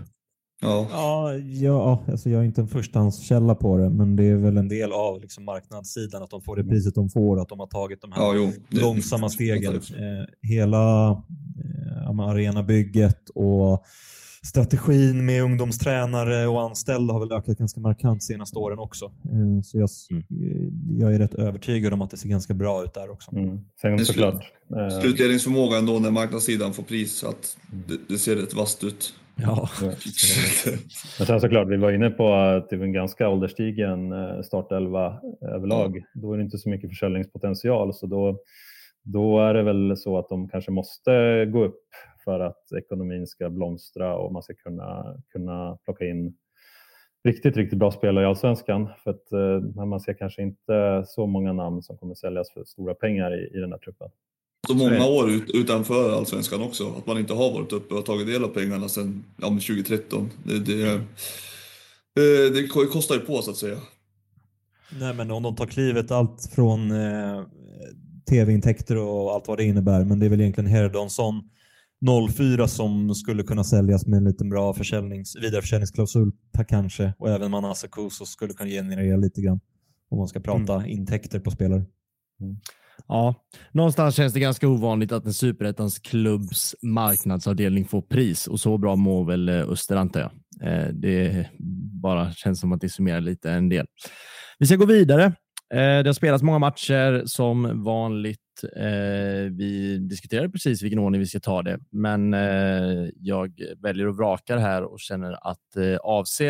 Ja, ja, ja alltså jag är inte en förstahandskälla på det, men det är väl en del av liksom marknadssidan att de får det priset de får, att de har tagit de här ja, jo, långsamma stegen. Eh, hela eh, arenabygget och strategin med ungdomstränare och anställda har väl ökat ganska markant senaste åren också. Eh, så jag, mm. jag är rätt övertygad om att det ser ganska bra ut där också. Mm. Sen såklart. Eh, slutledningsförmåga ändå när marknadssidan får pris, att det, det ser rätt vasst ut. Ja. Men sen såklart, vi var inne på att det var en ganska ålderstigen eh, startelva överlag. Då är det inte så mycket försäljningspotential, så då, då är det väl så att de kanske måste gå upp för att ekonomin ska blomstra och man ska kunna, kunna plocka in riktigt, riktigt bra spelare i allsvenskan. För att eh, man ser kanske inte så många namn som kommer säljas för stora pengar i, i den här truppen. Så många år ut, utanför allsvenskan också, att man inte har varit uppe och tagit del av pengarna sedan ja, 2013. Det, det, eh, det kostar ju på så att säga. Nej, men om de tar klivet allt från eh, tv-intäkter och allt vad det innebär. Men det är väl egentligen Herdonsson 04 som skulle kunna säljas med en liten bra försäljnings, vidareförsäljningsklausul kanske. Och även Manasa Kuso skulle kunna generera lite grann om man ska prata mm. intäkter på spelare. Mm. Ja, någonstans känns det ganska ovanligt att en superettans klubbs marknadsavdelning får pris och så bra mår väl eh, Öster antar jag. Eh, det bara känns som att det summerar lite en del. Vi ska gå vidare. Eh, det har spelats många matcher som vanligt. Vi diskuterade precis vilken ordning vi ska ta det, men jag väljer att vraka det här och känner att AFC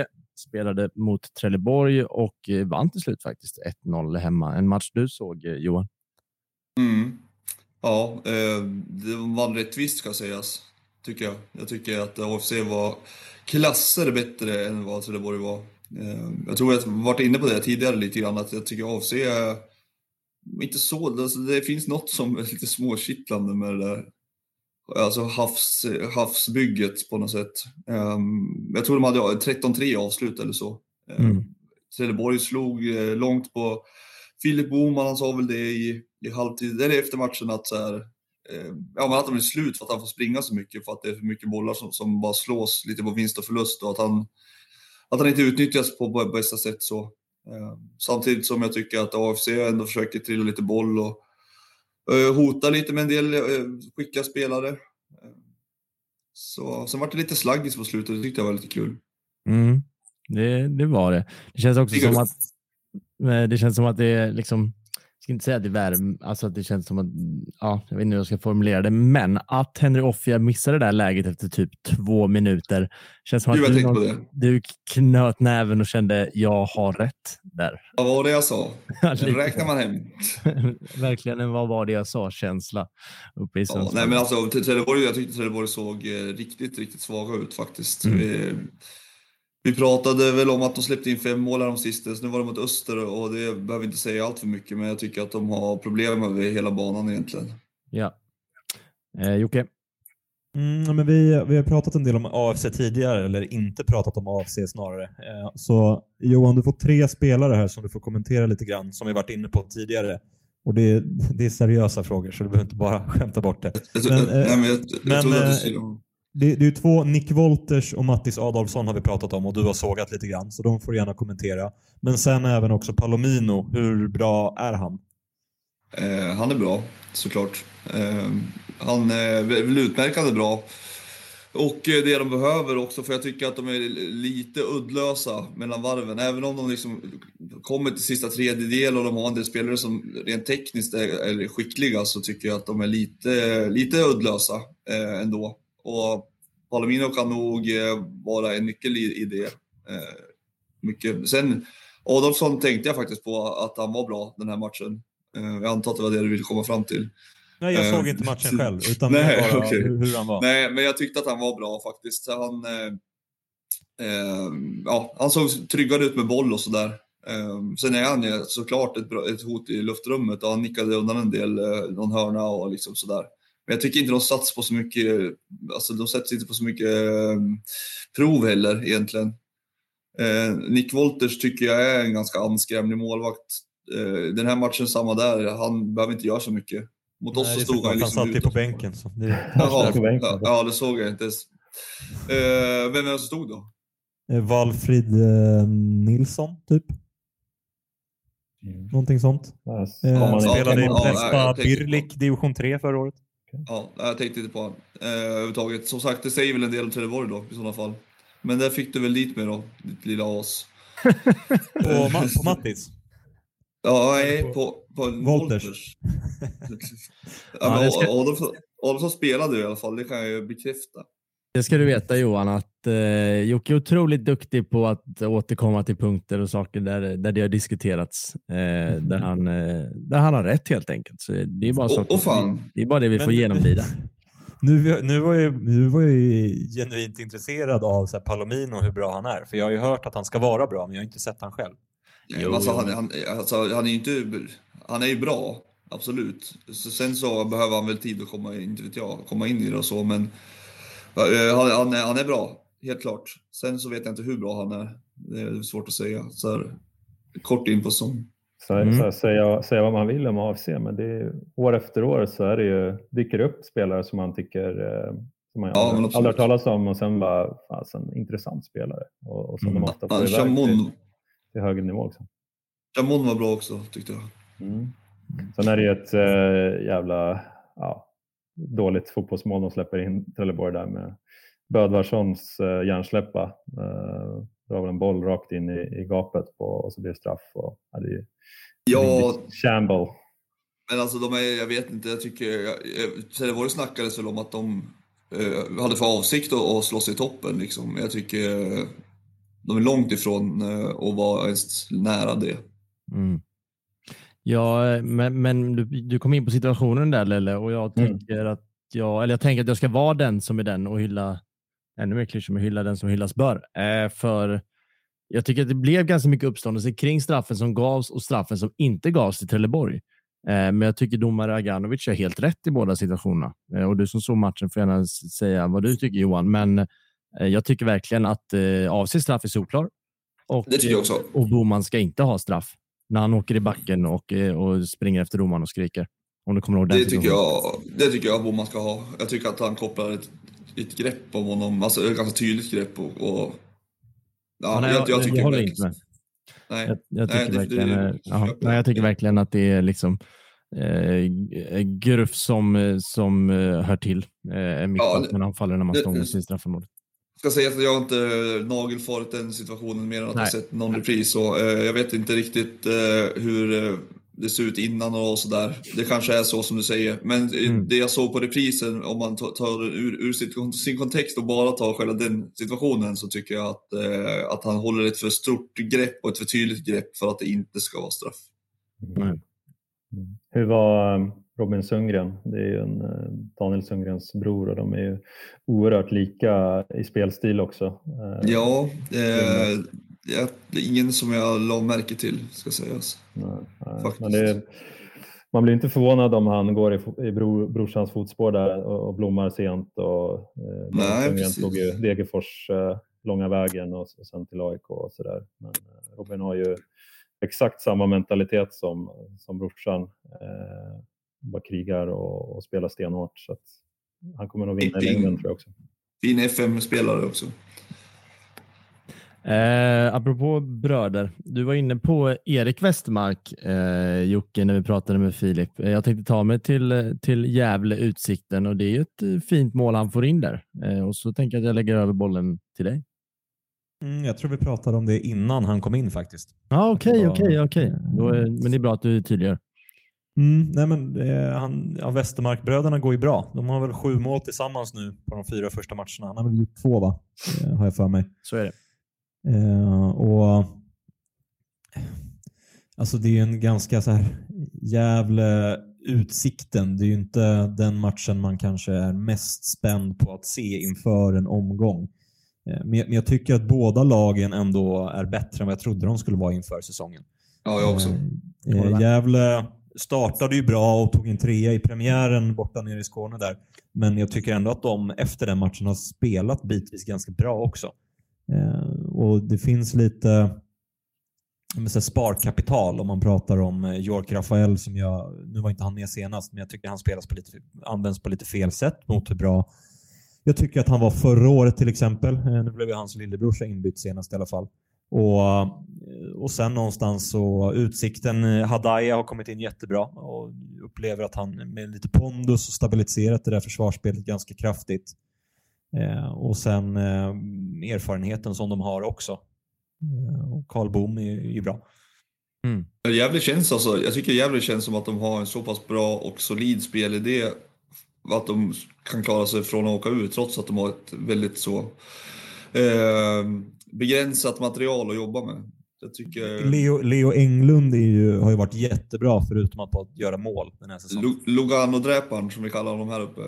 spelade mot Trelleborg och vann till slut faktiskt 1-0 hemma. En match du såg Johan? Mm. Ja, eh, det var rättvist ska sägas, tycker jag. Jag tycker att AFC var klasser bättre än vad Trelleborg var. Eh, jag tror jag varit inne på det tidigare lite grann, att jag tycker AFC är inte så, alltså det finns något som är lite småkittlande med det där. Alltså havs, havsbygget på något sätt. Um, jag tror de hade 13-3 avslut eller så. Mm. Trelleborg slog långt på Filip Boman, han sa väl det i i halvtid, eller efter matchen att så här, eh, ja, men att de är slut för att han får springa så mycket för att det är för mycket bollar som, som bara slås lite på vinst och förlust och att han, att han inte utnyttjas på bästa sätt så. Eh, samtidigt som jag tycker att AFC ändå försöker trilla lite boll och eh, hota lite med en del eh, skickliga spelare. Eh, så sen var det lite slaggis på slutet, det tyckte jag var lite kul. Mm, det, det var det. Det känns också som att det känns som att det är liksom jag ska inte säga att det värm, alltså att det känns som att, ja, jag vet inte hur jag ska formulera det, men att Henry Offia missade det där läget efter typ två minuter. Känns som att du, någon, du knöt näven och kände jag har rätt där. Vad var det jag sa? Den räknar man hem. Verkligen en vad var det jag sa-känsla. Uppe i ja, nej, men alltså, Trelleborg, jag tyckte Trelleborg såg eh, riktigt, riktigt svaga ut faktiskt. Mm. Vi, pratade väl om att de släppte in fem mål de sistens. Nu var de mot Öster och det behöver inte säga allt för mycket, men jag tycker att de har problem över hela banan egentligen. Ja. Eh, Jocke? Mm, men vi, vi har pratat en del om AFC tidigare, eller inte pratat om AFC snarare. Eh, så Johan, du får tre spelare här som du får kommentera lite grann, som vi varit inne på tidigare. Och det, är, det är seriösa frågor, så du behöver inte bara skämta bort det. Men, eh, Nej, men jag, jag men, eh, det, det är två, Nick Wolters och Mattis Adolfsson har vi pratat om och du har sågat lite grann, så de får gärna kommentera. Men sen även också Palomino, hur bra är han? Eh, han är bra, såklart. Eh, han eh, är väl utmärkande bra. Och eh, det de behöver också, för jag tycker att de är lite uddlösa mellan varven. Även om de liksom kommer till sista tredjedel och de har en del spelare som rent tekniskt är, är skickliga så tycker jag att de är lite, lite uddlösa eh, ändå. Och Palomino kan nog eh, vara en nyckel i, det. Eh, mycket. Sen Adolfsson tänkte jag faktiskt på att han var bra den här matchen. Eh, jag antar att det var det du ville komma fram till. Nej, jag såg inte matchen själv, utan nej, bara okay. hur, han var. Nej, men jag tyckte att han var bra faktiskt. Han, eh, ja, han såg tryggare ut med boll och sådär. Eh, sen är han såklart ett, ett hot i luftrummet och han nickade undan en del, eh, någon hörna och liksom sådär. Men jag tycker inte de satsar på så mycket, alltså de sätter inte på så mycket eh, prov heller egentligen. Eh, Nick Wolters tycker jag är en ganska anskrämlig målvakt. Eh, den här matchen samma där, han behöver inte göra så mycket. Mot oss så stod han liksom Han satt ju på bänken. Så det... Jaha, ja, ja, det såg jag inte ens. Eh, vem är det som stod då? Valfrid Nilsson, typ. Mm. Någonting sånt. Ja, eh, spelade i Prespa ja, Birlik, division 3 förra året. Ja, jag tänkte inte på honom eh, överhuvudtaget. Som sagt, det säger väl en del om Trelleborg då i sådana fall. Men där fick du väl dit med då, ditt lilla as. på, på Mattis? Ja, nej, på, på Wolters. ja, Adolfsson, Adolfsson spelade i alla fall, det kan jag ju bekräfta. Det ska du veta Johan, att eh, Jocke är otroligt duktig på att återkomma till punkter och saker där, där det har diskuterats. Eh, där, han, eh, där han har rätt helt enkelt. Så det, är bara så, oh, oh det är bara det vi får genomlida. Nu, nu, var jag, nu var jag genuint intresserad av så här, Palomino och hur bra han är. För jag har ju hört att han ska vara bra, men jag har inte sett han själv. Jo, alltså, han, han, alltså, han, är inte, han är ju bra, absolut. Så, sen så behöver han väl tid att komma in, inte vet jag, komma in i det och så, men Eh, han, han, är, han är bra, helt klart. Sen så vet jag inte hur bra han är. Det är svårt att säga så här, kort in på som. Så, mm. så säga, säga vad man vill om AFC, men det är, år efter år så är det ju, dyker det upp spelare som man tycker eh, som man ja, aldrig, aldrig hört talas om och sen bara, alltså, en intressant spelare. Och, och som mm. de ofta får ja, iväg till, till högre nivå också. Jamon var bra också tyckte jag. Mm. Sen är det ju ett äh, jävla ja, dåligt fotbollsmål de släpper in Trelleborg där med Bödvarssons äh, hjärnsläppa. Äh, drar väl en boll rakt in i, i gapet på, och så blir det straff. Och, ja, det är, ja, shamble. Men alltså de är, jag vet inte, jag tycker, Trelleborg snackades väl om att de eh, hade för avsikt att, att slåss i toppen liksom. Jag tycker de är långt ifrån eh, att vara ens nära det. Mm. Ja, men, men du, du, kom in på situationen där Lelle och jag mm. tänker mm. att jag, eller jag tänker att jag ska vara den som är den och hylla ännu mer klyschor, men hylla den som hyllas bör. Eh, för jag tycker att det blev ganska mycket uppståndelse kring straffen som gavs och straffen som inte gavs till Trelleborg. Eh, men jag tycker domare Aganovic är helt rätt i båda situationerna. Eh, och du som såg matchen får gärna säga vad du tycker Johan, men eh, jag tycker verkligen att eh, AFC straff är solklar. Och, det tycker jag också. Och Boman ska inte ha straff när han åker i backen och, eh, och springer efter domaren och skriker. Om du kommer ihåg den det tycker, jag, det tycker jag Boman ska ha. Jag tycker att han kopplar ett, ett grepp om honom, alltså ett ganska tydligt grepp. Och, och ja, nej, jag, jag, tycker jag håller inte med. Nej, jag, jag tycker, nej, verkligen, det, det, aha, nej, jag tycker verkligen att det är liksom eh, gruff som, som eh, hör till eh, mittbacken ja, när han faller när man stångas i straffområdet ska säga att jag inte nagelfarit den situationen mer än att Nej. jag sett någon repris. Så, eh, jag vet inte riktigt eh, hur eh, det ser ut innan och sådär. Det kanske är så som du säger. Men mm. det jag såg på reprisen, om man tar ur, ur sitt, sin kontext och bara tar själva den situationen så tycker jag att, eh, att han håller ett för stort grepp och ett för tydligt grepp för att det inte ska vara straff. Mm. Hur var Robin Sundgren. Det är ju en, eh, Daniel Sundgrens bror och de är ju oerhört lika i spelstil också. Eh, ja, eh, det är ingen som jag la märke till ska sägas. Nej, nej, man blir inte förvånad om han går i, i bror, brorsans fotspår där och, och blommar sent. Och, eh, nej, tog ju Degerfors eh, långa vägen och, och sen till AIK och sådär. Men eh, Robin har ju exakt samma mentalitet som, som brorsan. Eh, bara krigar och, och spelar stenhårt. Så han kommer nog vinna i längden tror jag också. Fin FM-spelare också. Eh, apropå bröder, du var inne på Erik Westermark, eh, Jocke, när vi pratade med Filip. Eh, jag tänkte ta mig till, till Gävle Utsikten och det är ett eh, fint mål han får in där. Eh, och så tänker jag att jag lägger över bollen till dig. Mm, jag tror vi pratade om det innan han kom in faktiskt. Okej, okej, okej. Men det är bra att du tydliggör. Mm, nej men, eh, han, ja, Westermarkbröderna går ju bra. De har väl sju mål tillsammans nu på de fyra första matcherna. Han har väl gjort två va? Eh, har jag för mig. Så är det. Eh, och Alltså det är en ganska så här jävla utsikten. Det är ju inte den matchen man kanske är mest spänd på att se inför en omgång. Eh, men jag tycker att båda lagen ändå är bättre än vad jag trodde de skulle vara inför säsongen. Ja, jag också. Eh, Gävle startade ju bra och tog en trea i premiären borta nere i Skåne där. Men jag tycker ändå att de efter den matchen har spelat bitvis ganska bra också. Eh, och Det finns lite så sparkapital om man pratar om eh, York Rafael som jag, nu var inte han med senast, men jag tycker han spelas på lite, används på lite fel sätt mot hur bra jag tycker att han var förra året till exempel. Eh, nu blev ju hans lillebrorsa inbytt senast i alla fall. Och, eh, och sen någonstans så utsikten, Hadaya har kommit in jättebra och upplever att han med lite pondus och stabiliserat det där försvarsspelet ganska kraftigt. Eh, och sen eh, erfarenheten som de har också. Och Karl Boom är ju bra. Mm. Gävle känns alltså, jag tycker Gävle känns som att de har en så pass bra och solid spelidé att de kan klara sig från att åka ut trots att de har ett väldigt så eh, begränsat material att jobba med. Jag tycker... Leo, Leo Englund ju, har ju varit jättebra förutom att göra mål den här säsongen. Lugano-dräparen som vi kallar honom här uppe.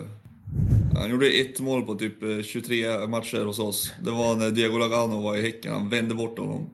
Han gjorde ett mål på typ eh, 23 matcher hos oss. Det var när Diego Lagano var i Häcken. Han vände bort honom.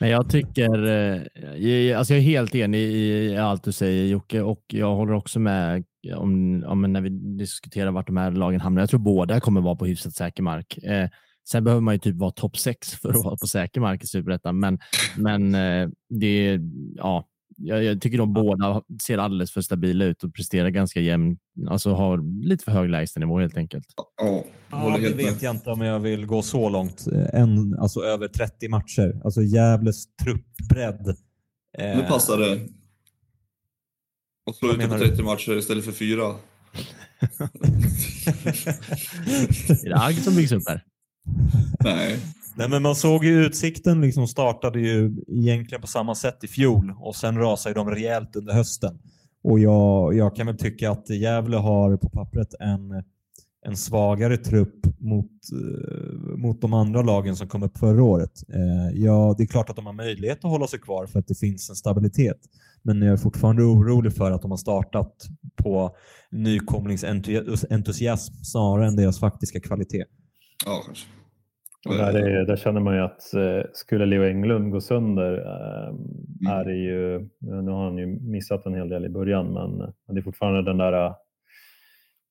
Men jag tycker, eh, alltså jag är helt enig i allt du säger Jocke och jag håller också med om, om när vi diskuterar vart de här lagen hamnar. Jag tror båda kommer vara på hyfsat säker mark. Eh, Sen behöver man ju typ vara topp sex för att vara på säker mark i Superettan, men, men eh, det, ja, jag, jag, tycker de båda ser alldeles för stabila ut och presterar ganska jämnt. Alltså har lite för hög lägstanivå helt enkelt. Ja, ja det vet jag inte om jag vill gå så långt. En, alltså över 30 matcher. Alltså Gävles truppbredd. Nu passar det. Och slå ut det på 30 matcher istället för fyra. är det agg som byggs upp här? Nej. Nej, men man såg ju Utsikten liksom startade ju egentligen på samma sätt i fjol och sen rasade de rejält under hösten. Och jag, jag kan väl tycka att Gävle har på pappret en, en svagare trupp mot, eh, mot de andra lagen som kom upp förra året. Eh, ja, det är klart att de har möjlighet att hålla sig kvar för att det finns en stabilitet. Men jag är fortfarande orolig för att de har startat på nykomlingsentusiasm snarare än deras faktiska kvalitet. Ja, kanske. Och där, är, där känner man ju att eh, skulle Leo Englund gå sönder eh, mm. är det ju, nu har han ju missat en hel del i början, men, men det är fortfarande den där uh,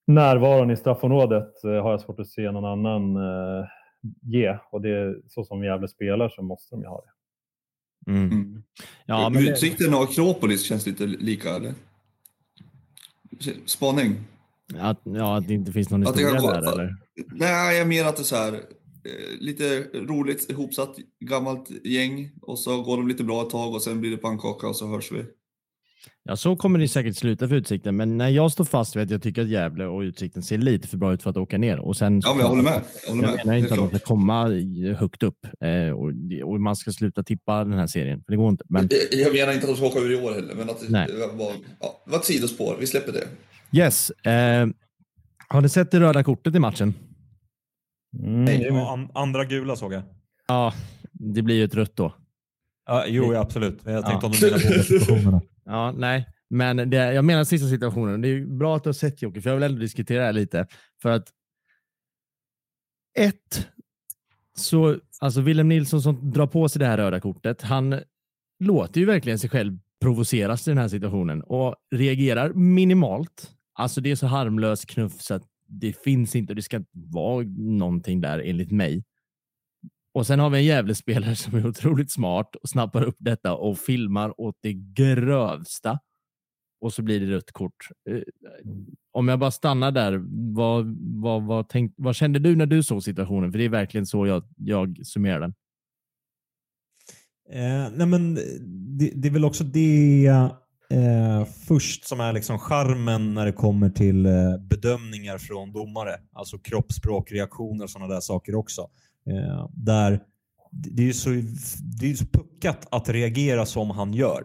närvaron i straffområdet uh, har jag svårt att se någon annan uh, ge och det är så som Gävle spelar så måste de ju ha det. Mm. Mm. Ja, men Utsikten det... och Akropolis känns lite lika, eller? Spaning? Att, ja, att det inte finns någon historia där, eller? Nej, jag menar att det är så här Eh, lite roligt ihopsatt gammalt gäng och så går de lite bra ett tag och sen blir det pannkaka och så hörs vi. Ja, så kommer det säkert sluta för Utsikten, men när jag står fast vid att jag tycker att Gävle och Utsikten ser lite för bra ut för att åka ner. Och sen, ja, men jag håller med. Jag, håller jag menar inte att de ska komma högt upp eh, och, och, man ska sluta tippa den här serien, det går inte. Men... Jag, jag menar inte att de ska åka ur i år heller, men att Nej. det var, ja, det var ett sidospår. Vi släpper det. Yes. Eh, har ni sett det röda kortet i matchen? Mm, Nej, an andra gula såg jag. Ja, det blir ju ett rött då. Ja, jo, ja, absolut. Jag tänkte ja. om du menar båda situationerna. Ja, nej, men det, jag menar sista situationen. Det är bra att du har sett Jocke, för jag vill ändå diskutera det här lite. För att ett, så alltså Willem Nilsson som drar på sig det här röda kortet, han låter ju verkligen sig själv provoceras i den här situationen och reagerar minimalt. Alltså det är så harmlös knuff så att det finns inte och det ska inte vara någonting där enligt mig. Och sen har vi en jävla spelare som är otroligt smart och snappar upp detta och filmar åt det grövsta. Och så blir det rött kort. Eh, om jag bara stannar där, vad, vad, vad, tänk, vad kände du när du såg situationen? För det är verkligen så jag, jag summerar den. Eh, nej men det, det, är väl också det eh, först som är liksom charmen när det kommer till eh, bedömningar från domare. Alltså kroppsspråk, reaktioner och sådana där saker också. Eh, där det är så, det är så puckat att reagera som han gör.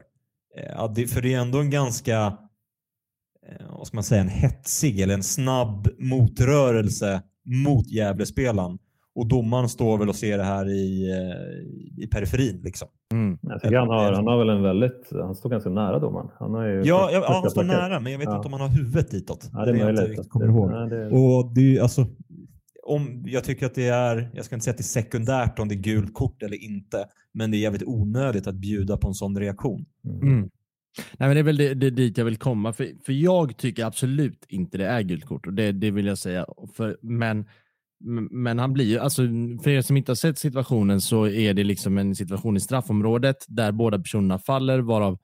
Eh, det, för det är ändå en ganska eh, vad ska man säga, en hetsig eller en snabb motrörelse mot Gävlespelaren. Och domaren står väl och ser det här i, eh, i periferin. Liksom. Mm. Jag tycker han, har, han har väl en väldigt, han står ganska nära domaren. Han har ju ja, ja, han står nära, men jag vet ja. inte om han har huvudet ditåt. Ja, det är möjligt. Jag kommer ihåg. Ja, det... Och det, alltså, om, jag tycker att det är, jag ska inte säga att det är sekundärt om det är gult kort eller inte, men det är jävligt onödigt att bjuda på en sån reaktion. Mm. Mm. Nej, men det är väl det, det, dit jag vill komma, för, för jag tycker absolut inte det är gult kort och det, det vill jag säga. För, men men han blir ju, alltså, för er som inte har sett situationen så är det liksom en situation i straffområdet där båda personerna faller, varav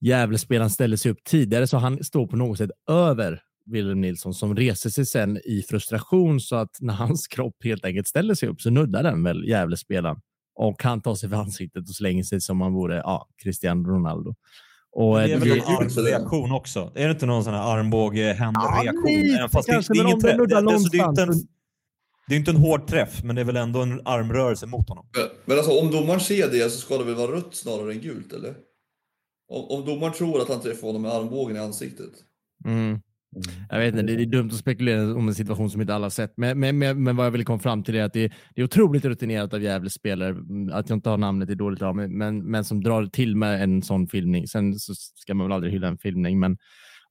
Gävlespelaren ställer sig upp tidigare, så han står på något sätt över Wilhelm Nilsson som reser sig sen i frustration så att när hans kropp helt enkelt ställer sig upp så nuddar den väl Gävlespelaren och han tar sig för ansiktet och slänger sig som om han vore ja, Cristiano Ronaldo. Och det är väl en armreaktion också? Är det inte någon sån här armbåge-händer-reaktion? Ja, fast det, det, är ingen det, det, alltså, det, är inte en, det är inte en hård träff, men det är väl ändå en armrörelse mot honom. Men alltså om domaren ser det så ska det väl vara rött snarare än gult, eller? Om, om domaren tror att han träffar honom med armbågen i ansiktet. Mm. Jag vet inte, det är dumt att spekulera om en situation som inte alla har sett. Men, men, men, men vad jag vill komma fram till är att det, det är otroligt rutinerat av Gävles spelare, mm, att jag inte har namnet är dåligt av mig, men, men som drar till med en sån filmning. Sen så ska man väl aldrig hylla en filmning, men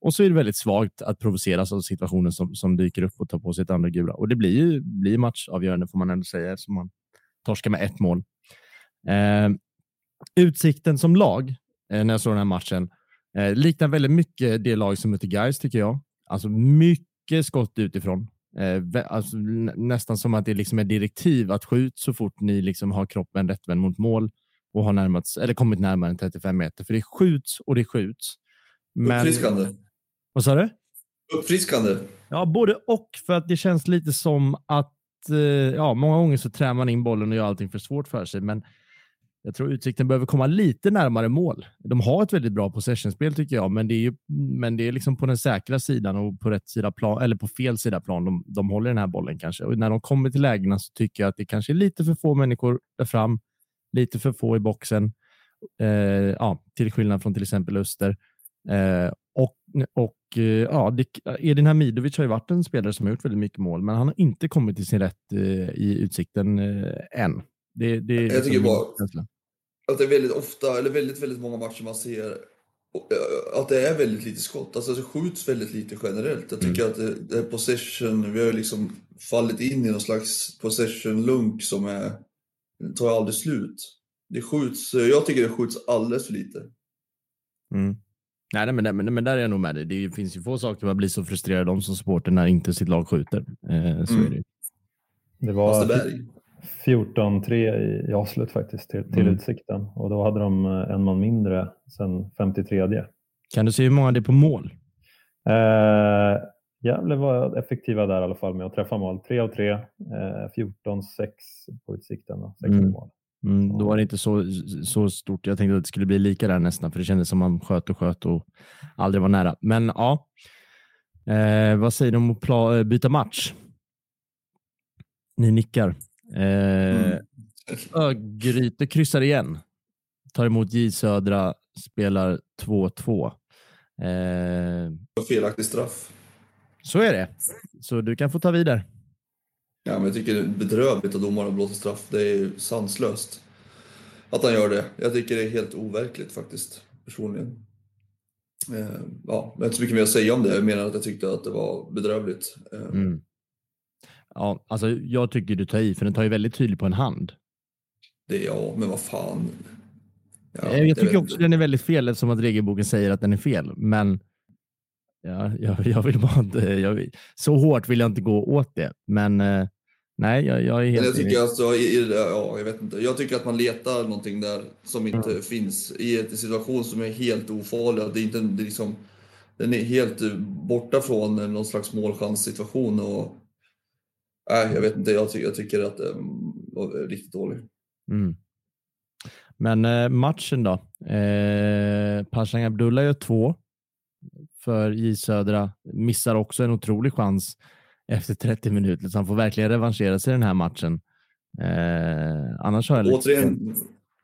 och så är det väldigt svagt att provoceras av situationen som, som dyker upp och tar på sig ett andra gula. Och det blir ju blir matchavgörande får man ändå säga som man torskar med ett mål. Eh, utsikten som lag eh, när jag såg den här matchen eh, liknar väldigt mycket det lag som mötte Gais tycker jag. Alltså mycket skott utifrån. Eh, alltså, nästan som att det liksom är direktiv att skjut så fort ni liksom har kroppen rättvänd mot mål och har närmat, eller kommit närmare än 35 meter. För det skjuts och det skjuts. Men... Uppfriskande. Vad sa du? Uppfriskande. Ja, både och. För att det känns lite som att eh, ja, många gånger så trär man in bollen och gör allting för svårt för sig. Men jag tror Utsikten behöver komma lite närmare mål. De har ett väldigt bra possessionspel tycker jag, men det är ju, men det är liksom på den säkra sidan och på rätt sida plan eller på fel sida plan. De, de håller den här bollen kanske och när de kommer till lägena så tycker jag att det kanske är lite för få människor där fram, lite för få i boxen. Eh, ja, till skillnad från till exempel Öster. Eh, och och ja, det, Edin Hamidovic har ju varit en spelare som har gjort väldigt mycket mål, men han har inte kommit till sin rätt eh, i Utsikten eh, än. Det, det, jag tycker liksom bara, att det är väldigt ofta, eller väldigt, väldigt många matcher man ser eh, att det är väldigt lite skott. Alltså det skjuts väldigt lite generellt. Jag tycker mm. att det, det är possession, vi har liksom fallit in i någon slags possession-lunk som är, tar aldrig slut. Det skjuts, jag tycker det skjuts alldeles för lite. Mm. Nej, men, men, men där är jag nog med dig. Det finns ju få saker man blir så frustrerad om som supporter när inte sitt lag skjuter. Eh, så mm. är det. Det var, 14-3 i, i avslut faktiskt till, till mm. Utsikten och då hade de eh, en man mindre sen 53. Kan du se hur många det är på mål? Eh, Gävle var effektiva där i alla fall med att träffa mål. 3 av 3, eh, 14-6 på Utsikten. Och 6 mm. mål. Mm, då var det inte så, så stort. Jag tänkte att det skulle bli lika där nästan, för det kändes som man sköt och sköt och aldrig var nära. Men ja, eh, vad säger du om att byta match? Ni nickar. Eh, mm. Örgryte kryssar igen. Tar emot J Södra, spelar 2-2. Eh, Felaktig straff. Så är det. Så du kan få ta vidare. Ja, men jag tycker det är bedrövligt att domaren blåser straff. Det är sanslöst att han gör det. Jag tycker det är helt overkligt faktiskt, personligen. Eh, ja, jag har inte så mycket mer att säga om det. Jag menar att jag tyckte att det var bedrövligt. Eh, mm. Ja, alltså jag tycker du tar i, för den tar ju väldigt tydligt på en hand. Det, ja, men vad fan. Ja, eh, jag tycker också den är väldigt fel eftersom att regelboken säger att den är fel. Men ja, jag, jag vill bara inte, jag, så hårt vill jag inte gå åt det. Men eh, nej, jag, jag är helt jag tycker alltså, ja, jag vet inte. Jag tycker att man letar någonting där som inte mm. finns i en situation som är helt ofarlig. Det är inte, det är liksom, den är helt borta från någon slags målchanssituation. Och, Nej, jag vet inte. Jag, ty jag tycker att den var riktigt dålig. Mm. Men eh, matchen då? Eh, Pashang Abdullah gör två för J Södra. Missar också en otrolig chans efter 30 minuter, så han får verkligen revanschera sig i den här matchen. Eh, annars har jag återigen,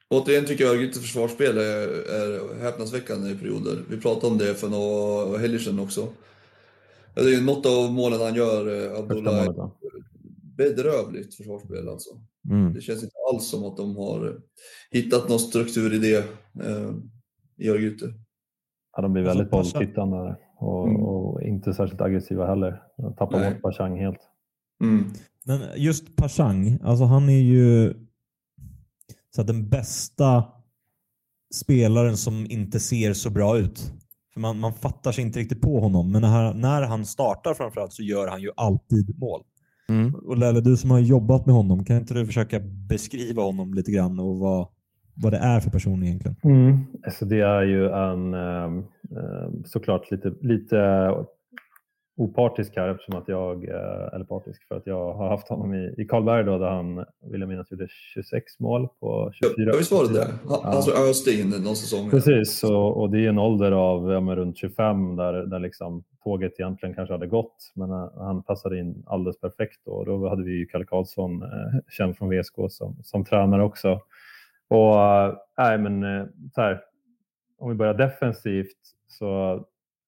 återigen tycker jag att Örgrytes försvarsspel är, är häpnadsväckande i perioder. Vi pratade om det för några helger sedan också. Det är något av målen han gör, eh, Abdullah, bedrövligt försvarsspel alltså. Mm. Det känns inte alls som att de har hittat någon struktur i det eh, i Örgryte. Ja, de blir väldigt alltså, bolltittande och, mm. och, inte särskilt aggressiva heller. Tappar Nej. bort Pashang helt. Mm. Men just Pashang, alltså han är ju så den bästa spelaren som inte ser så bra ut. För man, man fattar sig inte riktigt på honom, men när, när han startar framförallt så gör han ju alltid mål. Mm. Och Lelle, du som har jobbat med honom, kan inte du försöka beskriva honom lite grann och vad, vad det är för person egentligen? Mm. Alltså det är ju en ehm, ehm, såklart lite, lite opartisk här eftersom att jag, eh, eller partisk för att jag har haft honom i, i Karlberg då där han, vill jag minnas, gjorde 26 mål på 24 Ja, visst var det det? Han alltså, öste in någon säsong. Precis, och, och det är en ålder av ja, runt 25 där, där liksom tåget egentligen kanske hade gått men uh, han passade in alldeles perfekt och då hade vi ju Kalle Karlsson, uh, känd från VSK, som, som tränare också. Och nej, men eh, så här, om vi börjar defensivt så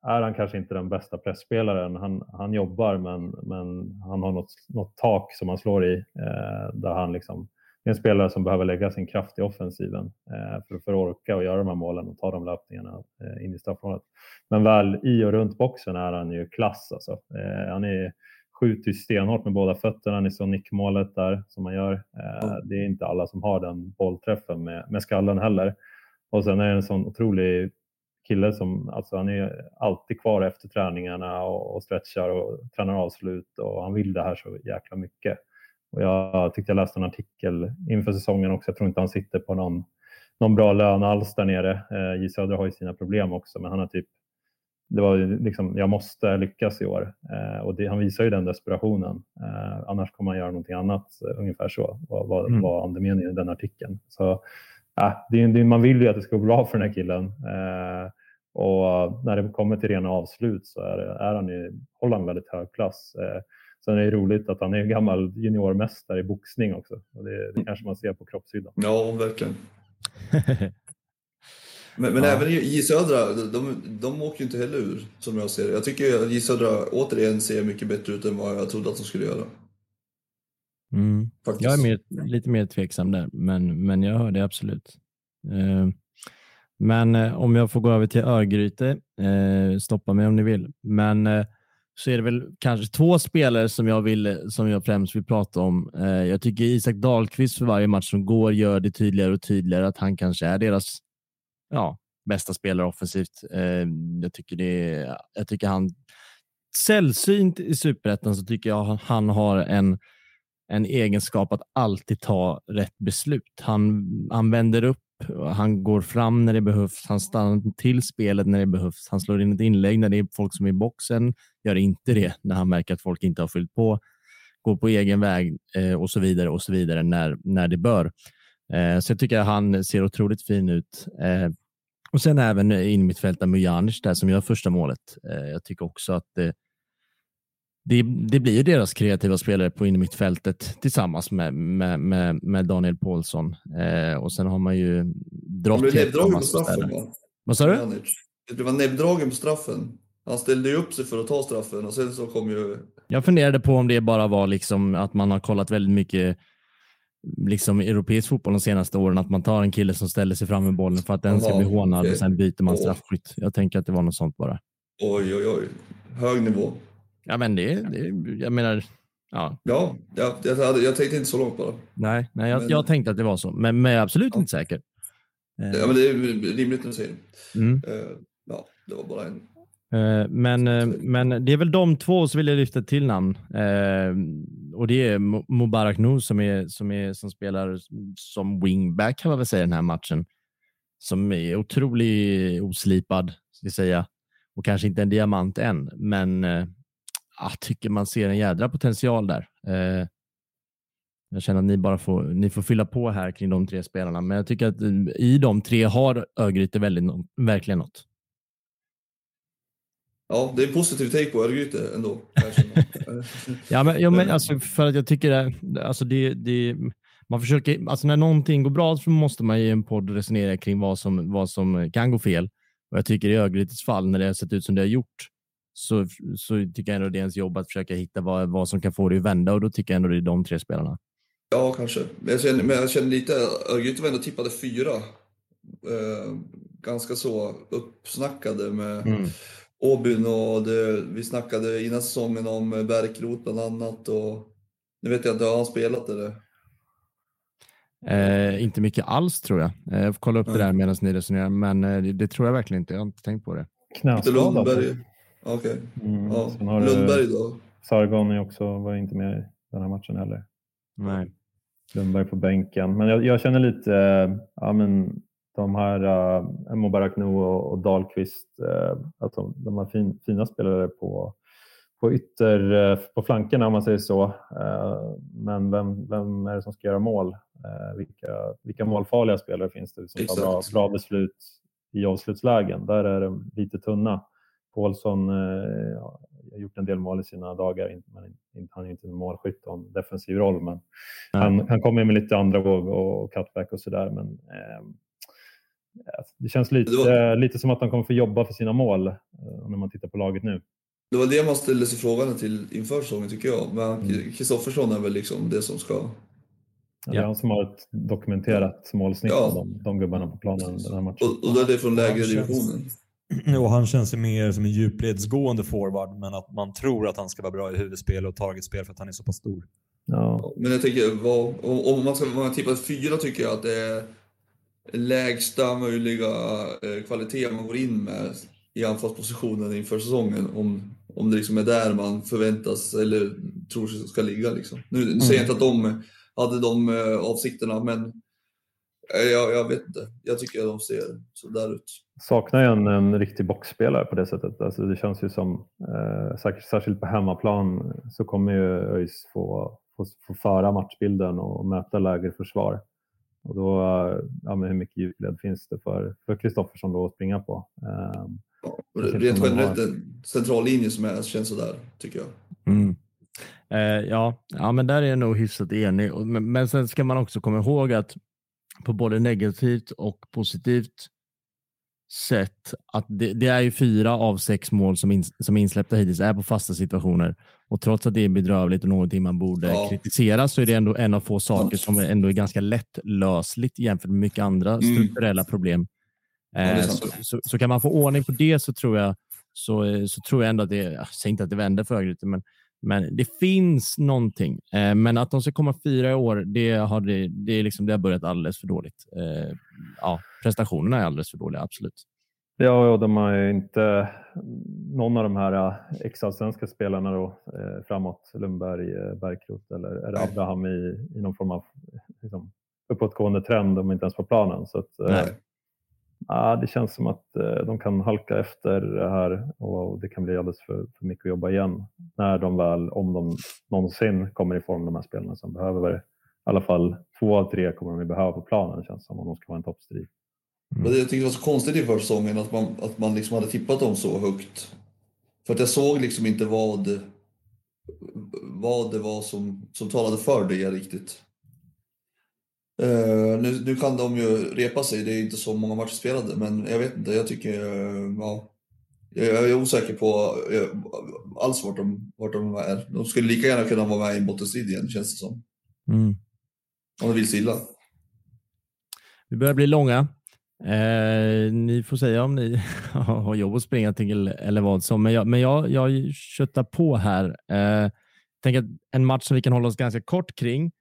är han kanske inte den bästa pressspelaren. Han, han jobbar men, men han har något, något tak som han slår i. Eh, där han liksom, det är en spelare som behöver lägga sin kraft i offensiven eh, för, för att orka och göra de här målen och ta de löpningarna eh, in i straffområdet. Men väl i och runt boxen är han ju klass. Alltså. Eh, han är, skjuter stenhårt med båda fötterna. Ni såg nickmålet där som han gör. Eh, det är inte alla som har den bollträffen med, med skallen heller. Och sen är det en sån otrolig kille som, alltså han är alltid kvar efter träningarna och, och stretchar och tränar avslut och han vill det här så jäkla mycket. Och jag tyckte jag läste en artikel inför säsongen också, jag tror inte han sitter på någon, någon bra lön alls där nere. Eh, J Södra har ju sina problem också, men han har typ det var liksom, jag måste lyckas i år. Eh, och det, han visar ju den desperationen. Eh, annars kommer han göra någonting annat, eh, ungefär så var, var, mm. var andemeningen i den artikeln. Så, äh, det, det, man vill ju att det ska gå bra för den här killen. Eh, och när det kommer till rena avslut så är, är han ju, håller han väldigt hög klass. Eh, sen är det roligt att han är gammal juniormästare i boxning också. Och det, det kanske man ser på kroppshyddan. Ja, verkligen. Men, men ja. även J Södra, de, de åker ju inte heller ur som jag ser det. Jag tycker J Södra återigen ser mycket bättre ut än vad jag trodde att de skulle göra. Mm. Jag är mer, lite mer tveksam där, men, men jag hör det absolut. Uh, men uh, om jag får gå över till Örgryte, uh, stoppa mig om ni vill, men så är det väl kanske två spelare som jag, vill, som jag främst vill prata om. jag tycker Isak Dahlqvist för varje match som går gör det tydligare och tydligare att han kanske är deras ja, bästa spelare offensivt. Eh, jag tycker det är, jag tycker han sällsynt i superettan så tycker jag han har en, en egenskap att alltid ta rätt beslut. Han, han vänder upp, han går fram när det behövs, han stannar till spelet när det behövs, han slår in ett inlägg när det är folk som är i boxen, gör inte det när han märker att folk inte har fyllt på, går på egen väg eh, och så vidare och så vidare när, när det bör. Eh, så jag tycker att han ser otroligt fin ut. Eh, Eh, och sen även in mittfältaren Mujanic där som gör första målet. Eh, jag tycker också att det, det, det blir deras kreativa spelare på innermittfältet tillsammans med, med, med, med Daniel Paulsson. Eh, och sen har man ju drott. Näbbdragen på straffen va? Vad sa du? Det var näbbdragen på straffen. Han ställde ju upp sig för att ta straffen och sen så kom ju... Jag funderade på om det bara var liksom att man har kollat väldigt mycket liksom europeisk fotboll de senaste åren, att man tar en kille som ställer sig fram med bollen för att den ska bli hånad och sen byter man straffskytt. Jag tänker att det var något sånt bara. Oj, oj, oj. Hög nivå. Ja, men det, det jag menar, ja. Ja, jag, jag, jag tänkte inte så långt bara. Nej, nej jag, men... jag tänkte att det var så, men, men jag är absolut ja. inte säker. Ja, men det är rimligt när du säger det. Mm. Uh, ja, det var bara en Eh, men, eh, men det är väl de två som vill jag lyfta till namn. Och det är Mubarak Noor som, är, som, är, som spelar som wingback kan man väl säga den här matchen. Som är otroligt oslipad, ska jag säga. Och kanske inte en diamant än, men jag tycker man ser en jädra potential där. Eh, jag känner att ni bara får, ni får fylla på här kring de tre spelarna, men jag tycker att eh, i de tre har Örgryte verkligen något. Ja, det är en positiv take på Örgryte ändå. ja, men, ja, men alltså, för att jag tycker det, alltså det, det, man försöker, alltså när någonting går bra så måste man i en podd resonera kring vad som, vad som kan gå fel. Och jag tycker i Örgrytes fall, när det har sett ut som det har gjort, så, så tycker jag ändå det är ens jobb att försöka hitta vad, vad som kan få det att vända och då tycker jag ändå det är de tre spelarna. Ja, kanske. Men jag känner, men jag känner lite, Örgryte var ändå tippade fyra. Eh, ganska så uppsnackade med mm Åbyn och det, vi snackade innan säsongen om Bärkroth bland annat. Och, nu vet jag inte, har han spelat eller? Eh, inte mycket alls tror jag. Eh, jag får kolla upp mm. det där medan ni resonerar, men eh, det, det, tror jag verkligen inte. Jag har inte tänkt på det. Knäskada. Lundberg. Okej. Okay. Mm, ja. Lundberg då? Sargon är också, var inte med i den här matchen heller. Nej. Lundberg på bänken. Men jag, jag känner lite, eh, ja men de här uh, Mubarak Nu och, och Dahlqvist, uh, att de, de har fin, fina spelare på, på ytter, uh, på flankerna om man säger så. Uh, men vem, vem är det som ska göra mål? Vilka, vilka målfarliga spelare finns det som tar bra, bra beslut i avslutslägen? Där är de lite tunna. Paulsson uh, har gjort en del mål i sina dagar, men han är inte en målskytt och en defensiv roll. Men han, han kommer med lite andra våg och cutback och sådär. Men det känns lite, det var... lite som att de kommer få jobba för sina mål eh, när man tittar på laget nu. Det var det man ställde sig frågan till inför säsongen tycker jag. Men mm. Kristoffersson mm. är väl liksom det som ska... Ja, det är han som har ett dokumenterat målsnitt ja. av de, de gubbarna på planen den här matchen. Och, och det är från lägre divisionen. Och han känns ju mer som en djupledsgående forward, men att man tror att han ska vara bra i huvudspel och targetspel för att han är så pass stor. Ja. Men jag tänker, vad, om, man ska man tippa fyra tycker jag att det är lägsta möjliga eh, kvalitet man går in med i anfallspositionen inför säsongen. Om, om det liksom är där man förväntas eller tror sig ska ligga. Liksom. Nu mm. säger jag inte att de hade de eh, avsikterna, men eh, jag, jag, vet inte. Jag tycker att de ser så där ut. Saknar ju en, en riktig boxspelare på det sättet. Alltså det känns ju som, eh, särskilt på hemmaplan, så kommer ju ÖIS få, få, få föra matchbilden och möta lägre försvar. Och då, ja, men hur mycket djupled finns det för Kristoffersson då att springa på? Rent generellt en central linje som är, känns sådär, tycker jag. Mm. Eh, ja, ja, men där är jag nog hyfsat enig. Men, men sen ska man också komma ihåg att på både negativt och positivt sätt att det, det, är ju fyra av sex mål som, in, som insläppta hittills är på fasta situationer. Och trots att det är bedrövligt och någonting man borde ja. kritisera så är det ändå en av få saker som ändå är ganska lättlösligt jämfört med mycket andra mm. strukturella problem Eh, så, så, så, kan man få ordning på det så tror jag, så, så tror jag ändå att det, jag säger inte att det vänder för Örgryte, men, men det finns någonting. Eh, men att de ska komma fyra i år, det har, det, det, är liksom, det har börjat alldeles för dåligt. Eh, ja, prestationerna är alldeles för dåliga, absolut. Ja, och de har ju inte någon av de här ex-allsvenska spelarna då, framåt, Lundberg, Bergkrot eller, eller Abraham i, i någon form av liksom, uppåtgående trend, de är inte ens på planen. Så att, Ja, det känns som att eh, de kan halka efter det här och det kan bli alldeles för, för mycket att jobba igen när de väl, om de någonsin kommer i form, de här spelarna som behöver i alla fall två av tre kommer de behöva på planen känns som om de ska vara en toppstrid. Mm. Jag tyckte det var så konstigt i försäsongen att man, att man liksom hade tippat dem så högt. För att jag såg liksom inte vad, vad det var som, som talade för det riktigt. Uh, nu, nu, kan de ju repa sig, det är inte så många matcher spelade, men jag vet inte, jag tycker, uh, ja. Jag, jag är osäker på uh, alls vart de, vart de är. De skulle lika gärna kunna vara med i bottenstrid igen, känns det som. Mm. Om det vill sig illa. Vi börjar bli långa. Eh, ni får säga om ni har jobb att springa till eller vad som, men jag, men jag, jag köttar på här. Eh, tänk att en match som vi kan hålla oss ganska kort kring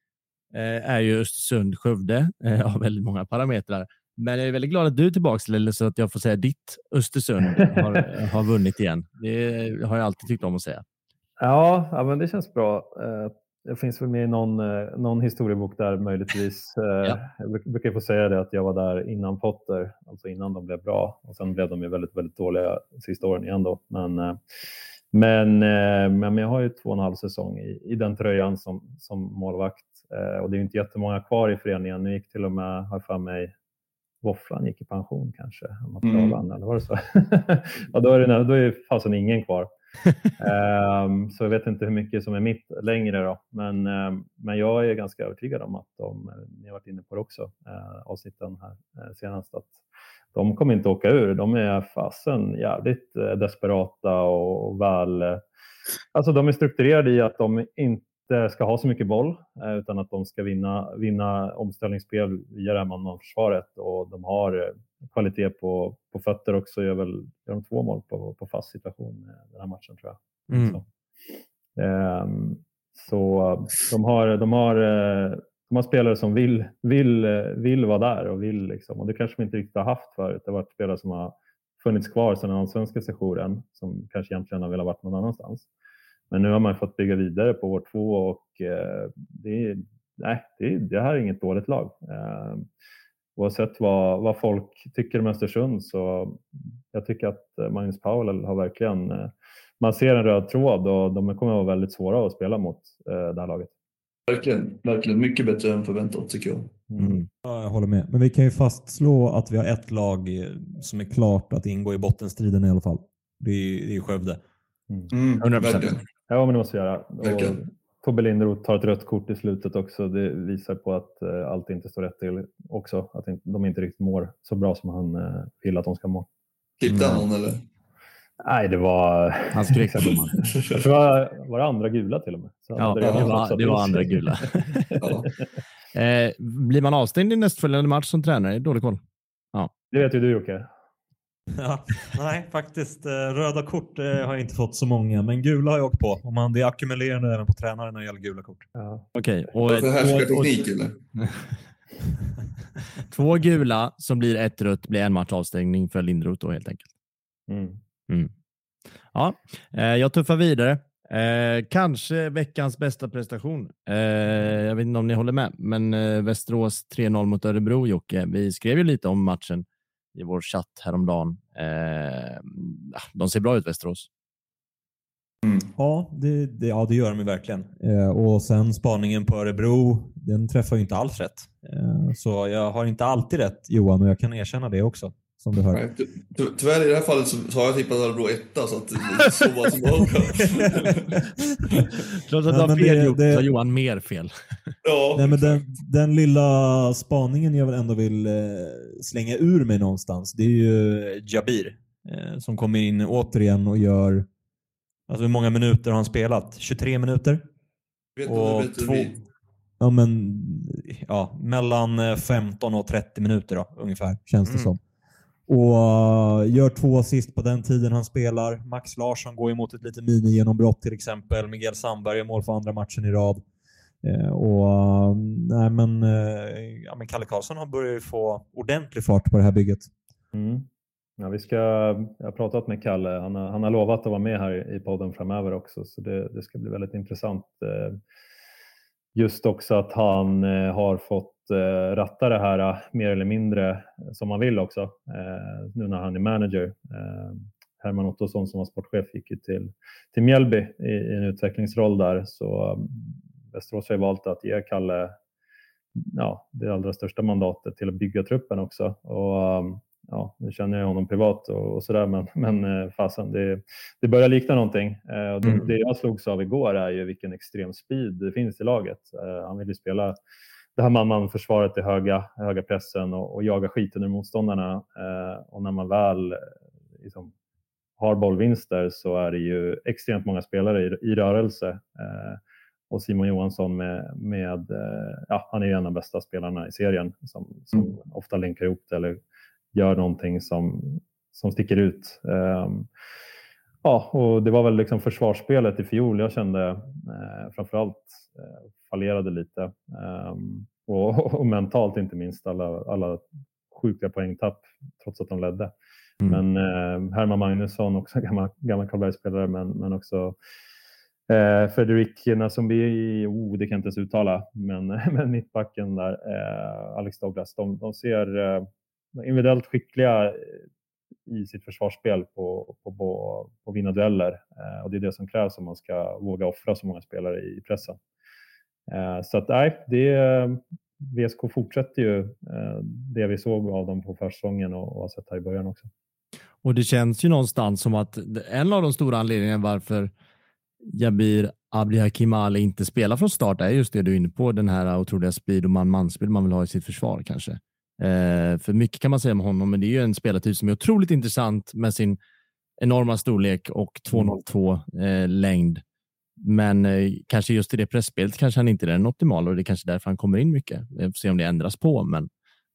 Eh, är ju Östersund-Skövde eh, av väldigt många parametrar. Men jag är väldigt glad att du är tillbaka Lille, så att jag får säga ditt Östersund har, har vunnit igen. Det har jag alltid tyckt om att säga. Ja, ja men det känns bra. att det finns väl med i någon, någon historiebok där möjligtvis. Ja. Jag brukar få säga det att jag var där innan Potter, alltså innan de blev bra. Och sen blev de ju väldigt, väldigt dåliga sista åren igen då. Men, men, men jag har ju två och en halv säsong i, i den tröjan som, som målvakt Eh, och det är inte jättemånga kvar i föreningen. Nu gick till och med, har för mig, Våfflan gick i pension kanske. Mm. Eller var det så? ja, då är det, då är fasen ingen kvar um, så jag vet inte hur mycket som är mitt längre då. Men, um, men jag är ganska övertygad om att de, eh, ni har varit inne på det också, uh, avsnitten här uh, senast, att de kommer inte åka ur. De är fasen jävligt uh, desperata och, och väl Alltså de är strukturerade i att de inte inte ska ha så mycket boll eh, utan att de ska vinna, vinna omställningsspel via det här man-försvaret och de har eh, kvalitet på, på fötter också. Gör väl gör de två mål på, på fast situation den här matchen tror jag. Mm. Så, um, så de har, de har eh, de har spelare som vill, vill, vill vara där och vill liksom. Och det kanske de inte riktigt har haft förut. Det har varit spelare som har funnits kvar sedan den allsvenska sessionen som kanske egentligen har velat vara någon annanstans. Men nu har man fått bygga vidare på år två och eh, det, nej, det, det här är inget dåligt lag. Eh, oavsett vad, vad folk tycker om Östersund så jag tycker att eh, Magnus Powell har verkligen, man ser en röd tråd och de kommer att vara väldigt svåra att spela mot det här laget. Verkligen, verkligen mycket bättre än förväntat tycker jag. Mm. Ja, jag håller med. Men vi kan ju fastslå att vi har ett lag som är klart att ingå i bottenstriden i alla fall. Det är, det är Skövde. Mm. 100%. Ja, men det måste vi göra. Och Tobbe Linderoth tar ett rött kort i slutet också. Det visar på att uh, allt inte står rätt till också. Att de inte riktigt mår så bra som han uh, vill att de ska må. Klippte han någon eller? Nej, det var... Han skrek det var, var det andra gula till och med. Så ja, det var, det var andra gula. ja. eh, blir man avstängd i nästföljande match som tränare? Dålig koll. Ja. Det vet ju du Jocke. Ja, nej, faktiskt. Eh, röda kort eh, har jag inte fått så många, men gula har jag åkt på. Och man, det är ackumulerande även på tränare när det gäller gula kort. Ja. Okej. Okay. Och, och, härskarteknik eller? Två gula som blir ett rött blir en match avstängning för Lindroth då helt enkelt. Mm. Mm. Ja, eh, jag tuffar vidare. Eh, kanske veckans bästa prestation. Eh, jag vet inte om ni håller med, men eh, Västerås 3-0 mot Örebro, Jocke. Vi skrev ju lite om matchen i vår chatt häromdagen. Eh, de ser bra ut, Västerås. Mm. Ja, det, det, ja, det gör de ju verkligen. Eh, och sen spaningen på Örebro, den träffar ju inte alls rätt. Eh, så jag har inte alltid rätt Johan och jag kan erkänna det också. Som du hör. Nej, ty tyvärr i det här fallet så, har jag tippat Örebro etta så att det är så bra som Trots att du har fel gjort så har Johan mer fel. ja, Nej, men den, den, lilla spaningen jag ändå vill eh, slänga ur mig någonstans, det är ju Jabir eh, som kommer in återigen och gör Alltså hur många minuter har han spelat? 23 minuter? Vet och två, ja, men, ja, mellan 15 och 30 minuter då, ungefär, känns det mm. som. Och eh, gör två assist på den tiden han spelar. Max Larsson går emot ett litet mini-genombrott till exempel. Miguel Sandberg gör mål för andra matchen i rad. Eh, och, eh, nej, men, ja, men Kalle Karlsson har börjat få ordentlig fart på det här bygget. Mm. Ja, vi ska, jag har pratat med Kalle. Han har, han har lovat att vara med här i podden framöver också, så det, det ska bli väldigt intressant. Just också att han har fått eh, ratta det här eh, mer eller mindre som han vill också, eh, nu när han är manager. Eh, Herman Ottosson som var sportchef gick ju till, till Mjällby i, i en utvecklingsroll där, så Västerås har valt att ge Kalle ja, det allra största mandatet till att bygga truppen också. Och, ja, nu känner jag honom privat och, och sådär, men, men fasen, det, det börjar likna någonting. Eh, det, mm. det jag slogs av igår är ju vilken extrem speed det finns i laget. Eh, han vill ju spela det här man-man-försvaret i höga, höga pressen och, och jaga skiten ur motståndarna. Eh, och när man väl liksom, har bollvinster så är det ju extremt många spelare i, i rörelse. Eh, och Simon Johansson med, med eh, ja, han är en av bästa spelarna i serien som, som mm. ofta länkar ihop det eller gör någonting som, som sticker ut. Um, ja, och det var väl liksom försvarsspelet i fjol jag kände eh, framförallt eh, fallerade lite. Um, och, och, mentalt inte minst, alla, alla sjuka poängtapp trots att de ledde. Mm. Men eh, Herman Magnusson, också gammal, gammal Karlbergsspelare, men, men också eh, Fredrik Nasumbi, oh, det kan jag inte ens uttala, men, men mittbacken där, eh, Alex Douglas, de, de ser eh, individuellt skickliga i sitt försvarsspel på, på, på, på vinna dueller. Eh, och det är det som krävs om man ska våga offra så många spelare i pressen. Eh, så att nej, det, VSK fortsätter ju eh, det vi såg av dem på försäsongen och, och har sett här i början också. Och det känns ju någonstans som att en av de stora anledningarna varför Jabir Abdi Ali inte spelar från start är just det du är inne på, den här otroliga speed och man-man-spel man vill ha i sitt försvar kanske. Eh, för mycket kan man säga om honom, men det är ju en spelartyp som är otroligt intressant med sin enorma storlek och 202 eh, längd. Men eh, kanske just i det pressspelet kanske han inte är den optimala och det är kanske därför han kommer in mycket. Vi får se om det ändras på, men,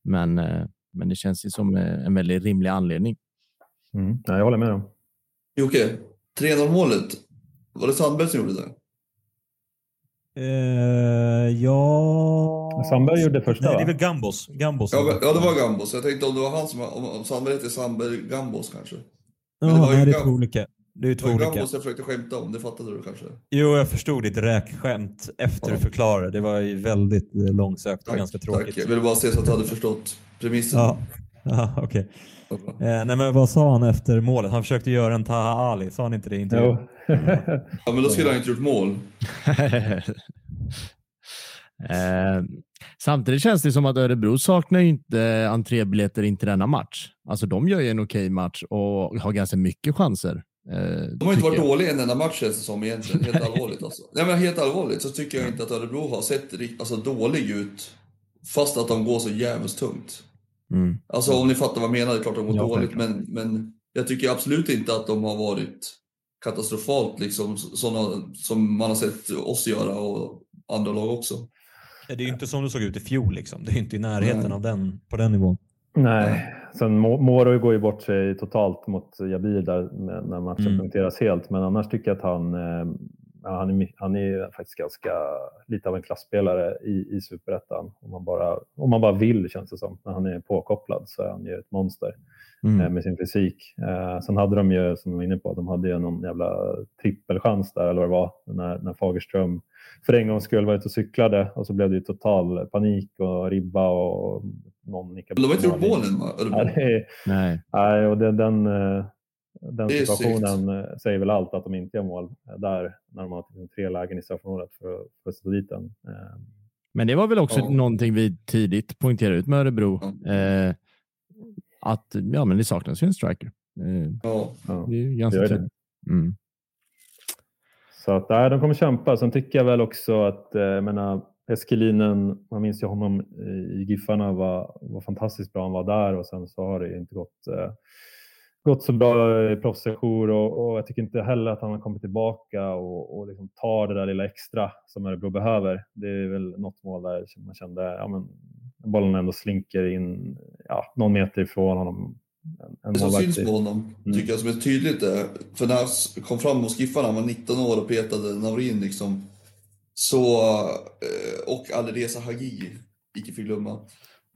men, eh, men det känns ju som eh, en väldigt rimlig anledning. Mm. Ja, jag håller med. Jocke, 3-0 målet, var det Sandberg som gjorde det? Uh, ja... Sandberg gjorde första Nej, det är väl Gambos. Gambos ja, ja, det var Gambos. Jag tänkte om det var han som... Om, om Sandberg heter Sandberg Gambos kanske. Men det nej, det är två olika. Det är två olika. Gambos jag försökte skämta om, det fattade du kanske? Jo, jag förstod ditt räkskämt efter ja. du förklarade. Det var ju väldigt eh, långsökt och tack, ganska tråkigt. Tack, jag ville bara se så att du hade förstått premissen. Ja, ja okej. Okay. Eh, nej, men vad sa han efter målet? Han försökte göra en Taha Ali, sa han inte det i intervjun? ja, men då skulle han inte gjort mål. eh, samtidigt känns det som att Örebro saknar inte entrébiljetter in till denna match. Alltså de gör ju en okej match och har ganska mycket chanser. Eh, de har inte varit jag. dåliga en enda match känns det som egentligen. Helt allvarligt alltså. Nej, men helt allvarligt så tycker jag inte att Örebro har sett alltså, dålig ut. Fast att de går så jävligt tungt. Mm. Alltså om ni fattar vad jag menar, det är klart att de går ja, dåligt. Men, men jag tycker absolut inte att de har varit katastrofalt liksom. Sådana som man har sett oss göra och andra lag också. Det är ju inte som det såg ut i fjol liksom. Det är inte i närheten av den, på den nivån. Nej, sen Moro går ju bort sig totalt mot Jabir där när matchen mm. punkteras helt. Men annars tycker jag att han, eh, ja, han, är, han är faktiskt ganska lite av en klassspelare i, i superettan. Om man, bara, om man bara vill känns det som. När han är påkopplad så är han ju ett monster mm. eh, med sin fysik. Eh, sen hade de ju, som jag var inne på, de hade ju någon jävla trippelchans där eller vad det var när, när Fagerström för en gångs skull var ute och cyklade och så blev det ju total panik och ribba och någon nickade. De har inte gjort målen va? Nej, nej. nej och det, den, eh, den situationen sykt. Eh, säger väl allt att de inte gör mål eh, där när de har typ tre lägen i straffområdet för, för att sätta dit den. Men det var väl också ja. någonting vi tidigt poängterade ut med Örebro. Ja. Eh, att ja, men det saknas ju en striker. Eh, ja. Det är ganska tydligt. Mm. Så att, nej, de kommer kämpa. Sen tycker jag väl också att, eh, jag menar, Eskelinen, man minns ju honom i Giffarna, var, var fantastiskt bra han var där och sen så har det inte gått, eh, gått så bra i proffssession och, och jag tycker inte heller att han har kommit tillbaka och, och liksom tar det där lilla extra som Örebro behöver. Det är väl något mål där man kände, ja men bollen ändå slinker in ja, någon meter ifrån honom en det som syns på honom, mm. tycker jag, som är tydligt är, för när han kom fram hos Giffarna, han var 19 år och petade Naurin liksom, så, eh, och Alireza Hagi, icke förglömma,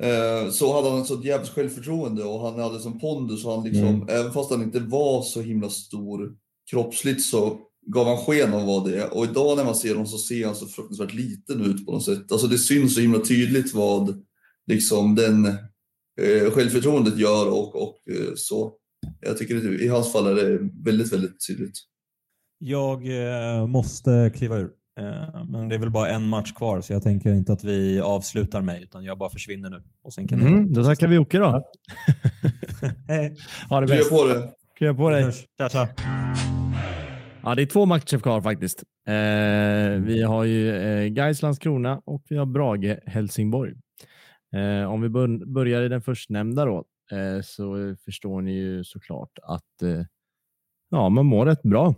eh, så hade han ett sånt jävligt självförtroende och han hade som pondus och han liksom, mm. även fast han inte var så himla stor kroppsligt så gav han sken av vad det är. Och idag när man ser honom så ser han så fruktansvärt liten ut på något sätt. Alltså det syns så himla tydligt vad liksom den eh, självförtroendet gör och, och eh, så. Jag tycker att i hans fall är det väldigt, väldigt tydligt. Jag eh, måste kliva ur. Eh, men det är väl bara en match kvar så jag tänker inte att vi avslutar mig utan jag bara försvinner nu. Och sen kan mm, Då tackar vi Jocke då. Hej. Ha det bäst. Krya på dig. Krya på dig. Tja, tja. Ja, det är två matcher kvar faktiskt. Eh, vi har ju eh, Gais Landskrona och vi har Brage Helsingborg. Eh, om vi börjar i den förstnämnda då, eh, så förstår ni ju såklart att eh, ja, man mår rätt bra.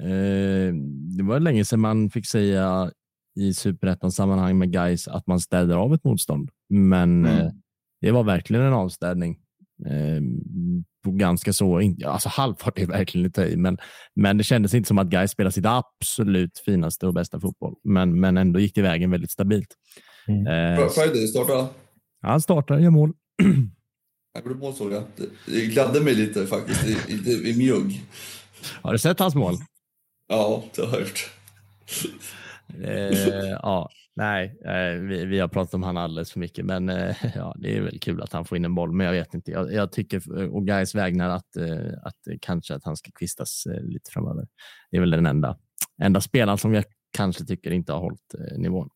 Eh, det var länge sedan man fick säga i superettan sammanhang med guys att man städar av ett motstånd, men mm. Eh, det var verkligen en avstädning. Eh, på ganska så, alltså halvfart är verkligen lite i, men, men det kändes inte som att guys spelade sitt absolut finaste och bästa fotboll, men, men ändå gick det vägen väldigt stabilt. Mm. Eh, Friday starta. Han startar, gör mål. Jag gjorde mål såg jag. Det gladde mig lite faktiskt i, i, i mjugg. Har du sett hans mål? Ja, det har jag gjort. eh, ja, nej, eh, vi, vi, har pratat om han alldeles för mycket, men eh, ja, det är väl kul att han får in en boll. Men jag vet inte. Jag, jag tycker eh, och Gais vägnar att, eh, att kanske att han ska kvistas eh, lite framöver. Det är väl den enda, enda spelaren som jag kanske tycker inte har hållit eh, nivån.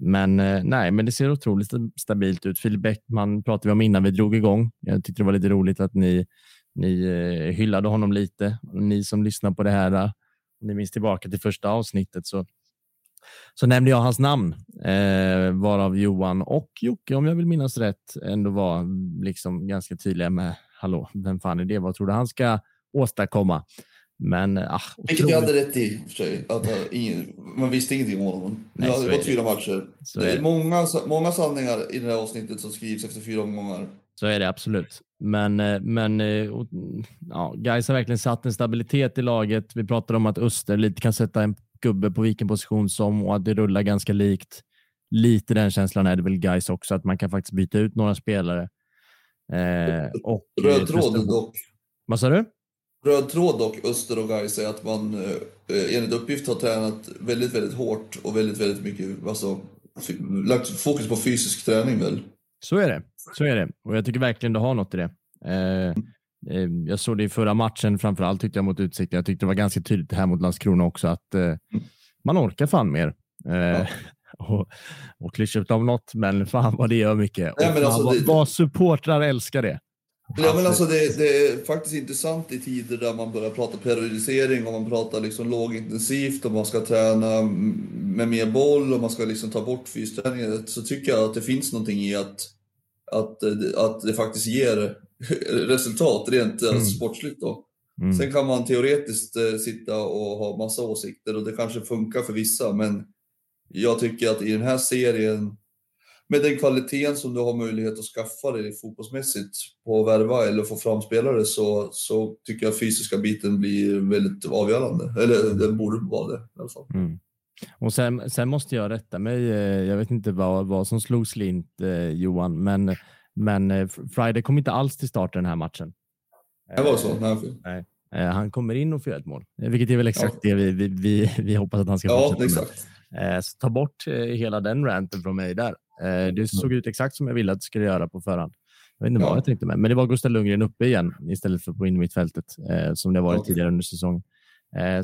Men eh, nej, men det ser otroligt stabilt ut. Filip Bäckman pratade vi om innan vi drog igång. Jag tyckte det var lite roligt att ni, ni eh, hyllade honom lite. Ni som lyssnar på det här, eh, om ni minns tillbaka till första avsnittet så, så nämnde jag hans namn, eh, varav Johan och Jocke, om jag vill minnas rätt, ändå var liksom ganska tydliga med hallå, vem fan är det? Vad tror du han ska åstadkomma? Men, ah, Vilket jag hade rätt i för sig. Att, ingen, man visste ingenting om honom. Nej, det hade gått fyra matcher. Så det är, är många, många sanningar i det här avsnittet som skrivs efter fyra omgångar. Så är det absolut. Men, eh, men eh, ja, Gais har verkligen satt en stabilitet i laget. Vi pratade om att Öster lite kan sätta en gubbe på vilken position som och att det rullar ganska likt. Lite den känslan är det väl Gais också, att man kan faktiskt byta ut några spelare. Eh, och, Röd tråd dock. Vad sa du? röd tråd dock, Öster och Gais, är att man eh, enligt uppgift har tränat väldigt, väldigt hårt och väldigt, väldigt mycket, alltså lagt fokus på fysisk träning väl? Så är det. Så är det. Och jag tycker verkligen du har något i det. Eh, eh, jag såg det i förra matchen framför allt tyckte jag mot Utsikten. Jag tyckte det var ganska tydligt här mot Landskrona också att eh, mm. man orkar fan mer. Ja. och, och klyschigt om något, men fan vad det gör mycket. Nej, men alltså, vad, det... vad supportrar älskar det. Ja, men alltså det, det, är faktiskt intressant i tider där man börjar prata periodisering och man pratar liksom lågintensivt och man ska träna med mer boll och man ska liksom ta bort fysträningen. Så tycker jag att det finns någonting i att, att, att det faktiskt ger resultat rent mm. sportsligt. Då. Mm. Sen kan man teoretiskt eh, sitta och ha massa åsikter och det kanske funkar för vissa, men jag tycker att i den här serien med den kvaliteten som du har möjlighet att skaffa dig fotbollsmässigt på att värva eller få fram spelare så, så tycker jag fysiska biten blir väldigt avgörande. Eller den borde vara det i alla fall. Mm. Och sen, sen, måste jag rätta mig. Eh, jag vet inte vad, vad som slog slint eh, Johan, men, men eh, Friday kom inte alls till start den här matchen. Det var så? Nej. Nej. Han kommer in och får ett mål, vilket är väl exakt ja. det vi, vi, vi, vi, hoppas att han ska ja, fortsätta exakt. med. Så ta bort hela den ranten från mig där. Det såg ut exakt som jag ville att det skulle göra på förhand. Jag vet inte ja. vad jag tänkte med, men det var Gustav Lundgren uppe igen istället för på innermittfältet som det varit ja. tidigare under säsongen.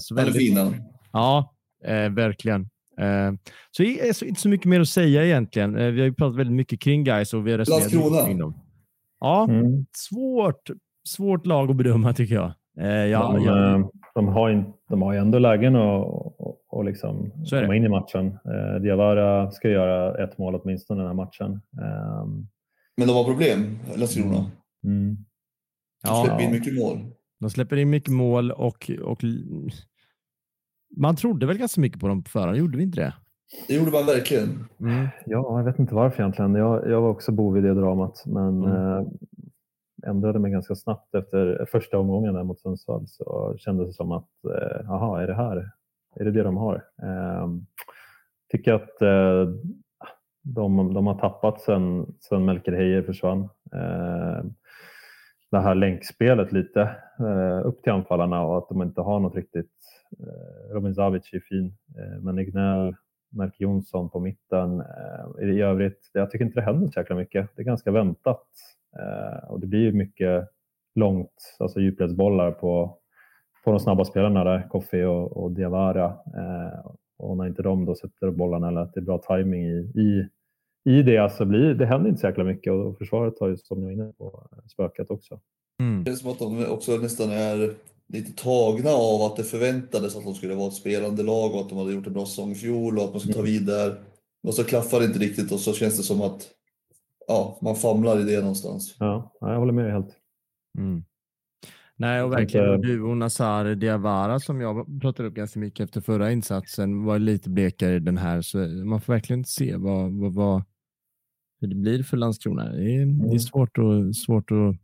Så väldigt, Han är fin han. Ja, eh, verkligen. Eh, så det är så, inte så mycket mer att säga egentligen. Eh, vi har ju pratat väldigt mycket kring guys och vi har resonerat kring dem. Ja, mm. svårt, svårt lag att bedöma tycker jag. Eh, ja, de, jag... De, har in, de har ju ändå lägen att och, liksom komma in i matchen. Eh, Diawara ska göra ett mål åtminstone den här matchen. Eh, Men de har problem, Landskrona. Mm. De släpper in mycket mål. De släpper in mycket mål och, och man trodde väl ganska mycket på dem på förhand, gjorde vi inte det? Det gjorde man verkligen. Mm. Ja, jag vet inte varför egentligen. Jag, jag var också bov i det dramat, men mm. eh, ändrade mig ganska snabbt efter första omgången där mot Sundsvall. Så kändes det som att, eh, aha, är det här? Är det det de har? Eh, tycker att eh, de, de har tappat sen, sen Melker Heier försvann. Eh, det här länkspelet lite eh, upp till anfallarna och att de inte har något riktigt Eh, Robin Zavic är fin, eh, men Ignell, Melker Jonsson på mitten. Eh, I övrigt, jag tycker inte det händer så jäkla mycket. Det är ganska väntat och det blir mycket långt, alltså djupledsbollar på, på de snabba spelarna där, Koffi och, och Diawara. Och när inte de då sätter bollarna eller att det är bra timing i, i, i det så blir det händer inte så jäkla mycket och försvaret har ju som ni var inne på spökat också. Mm. Det är som att de också nästan är lite tagna av att det förväntades att de skulle vara ett spelande lag och att de hade gjort en bra säsong i fjol och att man skulle ta mm. vid där. Och så klaffar det inte riktigt och så känns det som att ja, man famlar i det någonstans. Ja, jag håller med dig helt. Mm. Nej, och verkligen. Och du och Nazar Diawara som jag pratade upp ganska mycket efter förra insatsen var lite blekare i den här. Så man får verkligen se vad, vad, vad hur det blir för Landskrona. Det är, det är mm. svårt, och, svårt att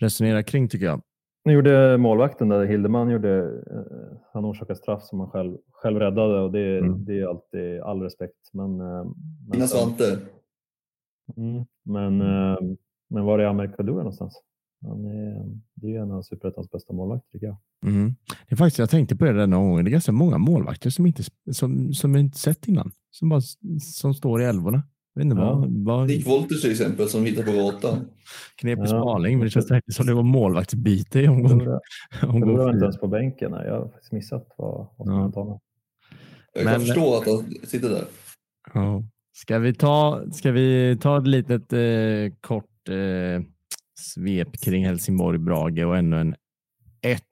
resonera kring tycker jag. Nu gjorde målvakten där, Hildeman, gjorde, eh, han orsakade straff som han själv, själv räddade och det, mm. det är alltid all respekt. Men, eh, men, Svante. Mm, men, eh, men var är Amer Kadura någonstans? Han är, det är en av Superettans bästa målvakter tycker jag. Mm. Det är faktiskt, jag tänkte på det där någon gång. Det är ganska många målvakter som inte som, som jag inte sett innan. Som, bara, som står i älvorna. Vet inte ja. vad, vad... Nick Wolters till exempel som hittar på gatan. Knepig ja. spaning, men det känns säkert som det var målvaktsbyte i omgång. Jag var inte ens på bänken. Jag har faktiskt missat vad, vad som ja. honom. Jag kan men, förstå att han sitter där. Ja. Ska vi ta, ska vi ta ett litet eh, kort eh, svep kring Helsingborg-Brage och ännu en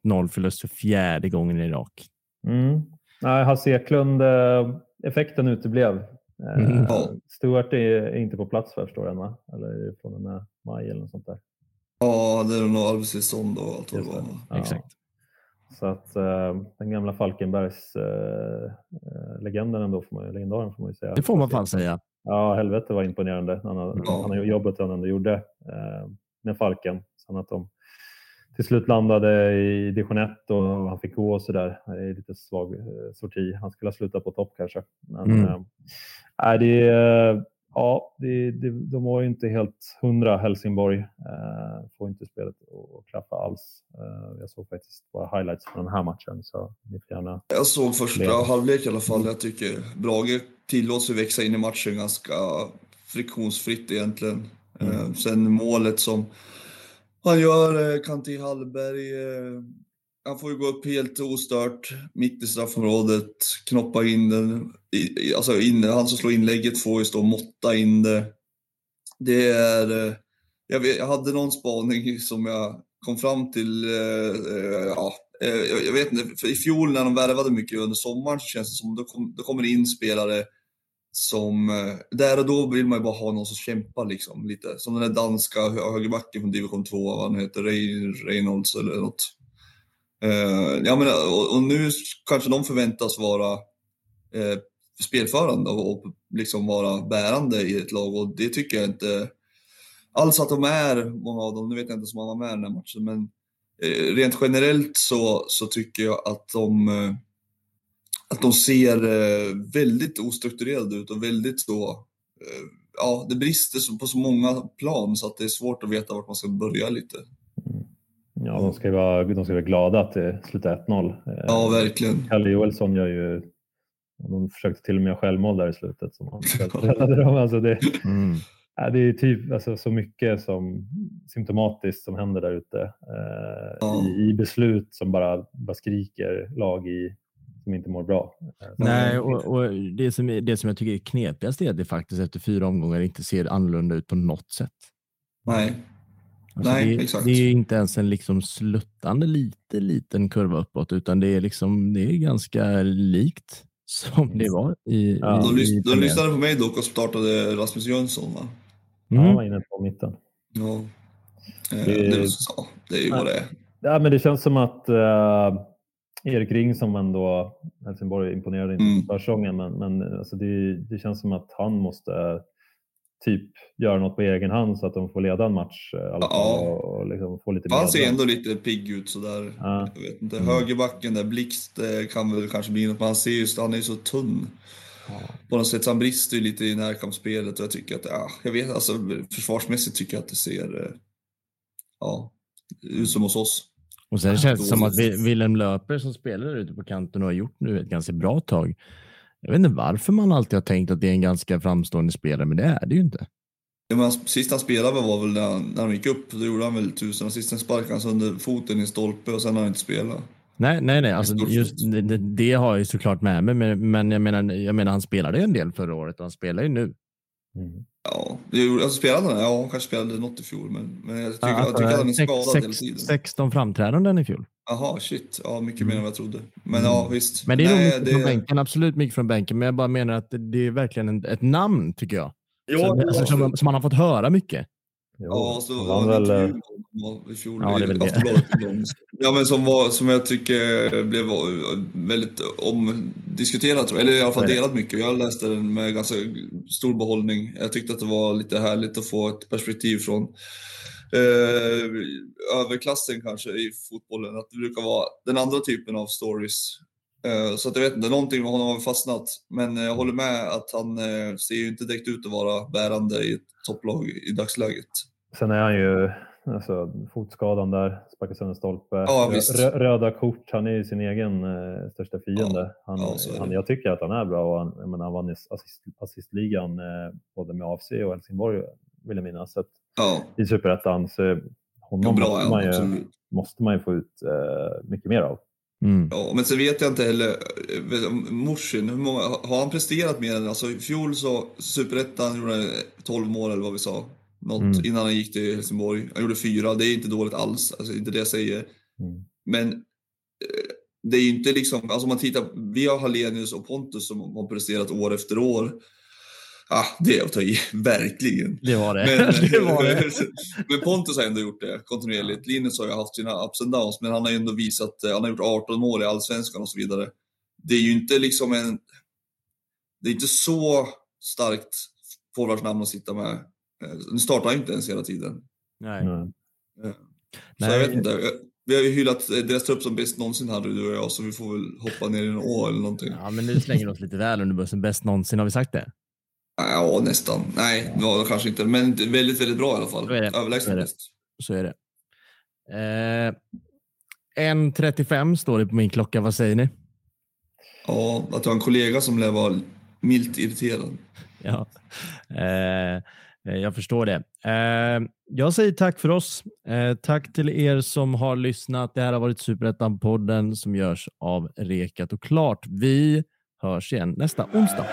1-0 förlust för fjärde gången i rak. Mm. Nej, Hasse Eklund, eh, effekten uteblev. Mm. Stuart är inte på plats jag förstår än va? Eller från och med maj eller något sånt där? Ja, det är nog arbetstillstånd och allt vad det var. Exakt. Så att uh, den gamla Falkenbergs uh, legenden ändå, får man, legendaren får man ju säga. Det får man fan säga. Ja, helvete var imponerande. Han, ja. han jobbet han ändå gjorde uh, med Falken. Sen att de till slut landade i division 1 och han fick gå och sådär. Det lite svag sorti. Han skulle ha slutat på topp kanske. Men, mm. Nej, det, ja, det, det, de var ju inte helt hundra Helsingborg. Eh, får inte spelet att klaffa alls. Eh, jag såg faktiskt bara highlights från den här matchen. Så ni får gärna jag såg första leda. halvlek i alla fall. Jag tycker Brage tillåts ju växa in i matchen ganska friktionsfritt egentligen. Mm. Eh, sen målet som han gör, eh, Kanti Hallberg, eh, han får ju gå upp helt ostört mitt i straffområdet, knoppa in den. Alltså in, han som slår inlägget får ju stå och måtta in det. Det är... Eh, jag, vet, jag hade någon spaning som jag kom fram till. Eh, eh ja, eh, jag vet inte, för i fjol när de värvade mycket under sommaren så känns det som att då, kom, då kommer det in spelare som, eh, där och då vill man ju bara ha någon som kämpar liksom lite. Som den där danska högerbacken från division 2, vad han heter, Reynolds eller något. Uh, ja, men, och, och, nu kanske de förväntas vara uh, spelförande och, och liksom vara bärande i ett lag och det tycker jag inte alls att de är, många av dem. Nu vet jag inte om han var med i den här matchen, men uh, rent generellt så, så tycker jag att de, att de ser väldigt ostrukturerade ut och väldigt så, ja, det brister på så många plan så att det är svårt att veta vart man ska börja lite. Ja, de ska vara, de ska vara glada att det slutar 1-0. Ja, verkligen. Kalle Joelsson gör ju de försökte till och med göra självmål där i slutet. Som han alltså det, mm. det är typ alltså, så mycket som symptomatiskt som händer där ute eh, ja. i, i, beslut som bara, bara skriker lag i som inte mår bra. Eh, Nej, och, och, det, som, det som jag tycker är knepigast är att det faktiskt efter fyra omgångar inte ser annorlunda ut på något sätt. Nej. Alltså Nej, det, exakt. det är inte ens en liksom sluttande lite liten kurva uppåt, utan det är, liksom, det är ganska likt som det var i... Ja. i, de, lys de lyssnade på mig dock och startade Rasmus Jönsson va? Mm. Ja, han var inne på mitten. Ja. Eh, det, det, ja, det är ju vad det är. Ja, men det känns som att uh, Erik Ring som ändå Helsingborg imponerade inte mm. försäsongen men, men alltså det, det känns som att han måste typ göra något på egen hand så att de får leda en match. Eh, alla ja. och, liksom få lite Han ser ändå lite pigg ut sådär. Ja. Jag vet inte, mm. högerbacken där, Blixt kan väl kanske bli något, men han ser just, han är ju så tunn. Ja. På något sätt, han brister ju lite i närkampsspelet och jag tycker att, ja, jag vet alltså försvarsmässigt tycker jag att det ser, eh, ja, ut som hos oss. Och sen känns det som att Willem Löper som spelar ute på kanten och har gjort nu ett ganska bra tag. Jag vet inte varför man alltid har tänkt att det är en ganska framstående spelare, men det är det ju inte. Ja, men sist han spelade var väl när, när de gick upp, då gjorde han väl tusen och sist sparkade han sönder foten i stolpe och sen har han inte spelat. Nej, nej, nej. Alltså, just, det, det, har jag ju såklart med mig, men, men jag, menar, jag menar, han spelade ju en del förra året och han spelar ju nu. Mm. Ja, alltså spelade han? Ja, han kanske spelade något i fjol, men, men jag tycker, ja, jag tycker att han är skadad sex, hela tiden. 16 framträdanden i fjol. Jaha, shit. Ja, mycket mer än vad jag trodde. Men mm. ja, visst. Men det är nog mycket det... från bänken, absolut mycket från bänken. Men jag bara menar att det är verkligen en, ett namn, tycker jag. Ja, så, alltså, som, som man har fått höra mycket. Jo, ja, så var väl... Eh, i fjol ja, det är väl det. ja, men som, var, som jag tycker blev väldigt omdiskuterat, eller i alla fall delat mycket. Jag läste den med ganska stor behållning. Jag tyckte att det var lite härligt att få ett perspektiv från eh, överklassen kanske i fotbollen. Att det brukar vara den andra typen av stories. Eh, så att jag vet inte, någonting med honom har fastnat. Men jag håller med att han eh, ser ju inte direkt ut att vara bärande i ett topplag i dagsläget. Sen är han ju alltså, fotskadan där, sparkar sönder stolpe. Ja, röda kort, han är ju sin egen eh, största fiende. Han, ja, han, jag tycker att han är bra och han, menar, han vann assist, assistligan eh, både med AFC och Helsingborg vill jag minnas. Så ja. I Superettan, så honom bra, måste, man ju, måste man ju få ut eh, mycket mer av. Mm. Ja, men så vet jag inte heller, eh, Morsin, hur många, har han presterat mer än, alltså i fjol så, Superettan gjorde han 12 mål eller vad vi sa, något, mm. innan han gick till Helsingborg. Han gjorde fyra, det är inte dåligt alls, alltså inte det jag säger. Mm. Men eh, det är ju inte liksom, alltså man tittar, vi har Hallenius och Pontus som har presterat år efter år. Ah, det är att ta i, verkligen. Det var det. Men, det, var det. men Pontus har ändå gjort det kontinuerligt. Linus har ju haft sina ups and downs, men han har ju ändå visat, eh, han har gjort 18 mål i Allsvenskan och så vidare. Det är ju inte liksom en, det är inte så starkt forwardsnamn att sitta med. Eh, nu startar han inte ens hela tiden. Nej. Mm. Så Nej. jag vet inte. Vi har ju hyllat deras trupp som bäst någonsin hade du och jag, så vi får väl hoppa ner i en å eller någonting. Ja, men nu slänger vi oss lite väl under bussen. Bäst någonsin, har vi sagt det? Ja, nästan. Nej, ja, kanske inte. Men väldigt, väldigt bra i alla fall. Överlägset bäst. Så är det. Eh, 1.35 står det på min klocka. Vad säger ni? Ja, att du har en kollega som lär vara milt irriterad. Ja, eh, jag förstår det. Eh, jag säger tack för oss. Eh, tack till er som har lyssnat. Det här har varit Superettan-podden som görs av Rekat och Klart. Vi hörs igen nästa onsdag.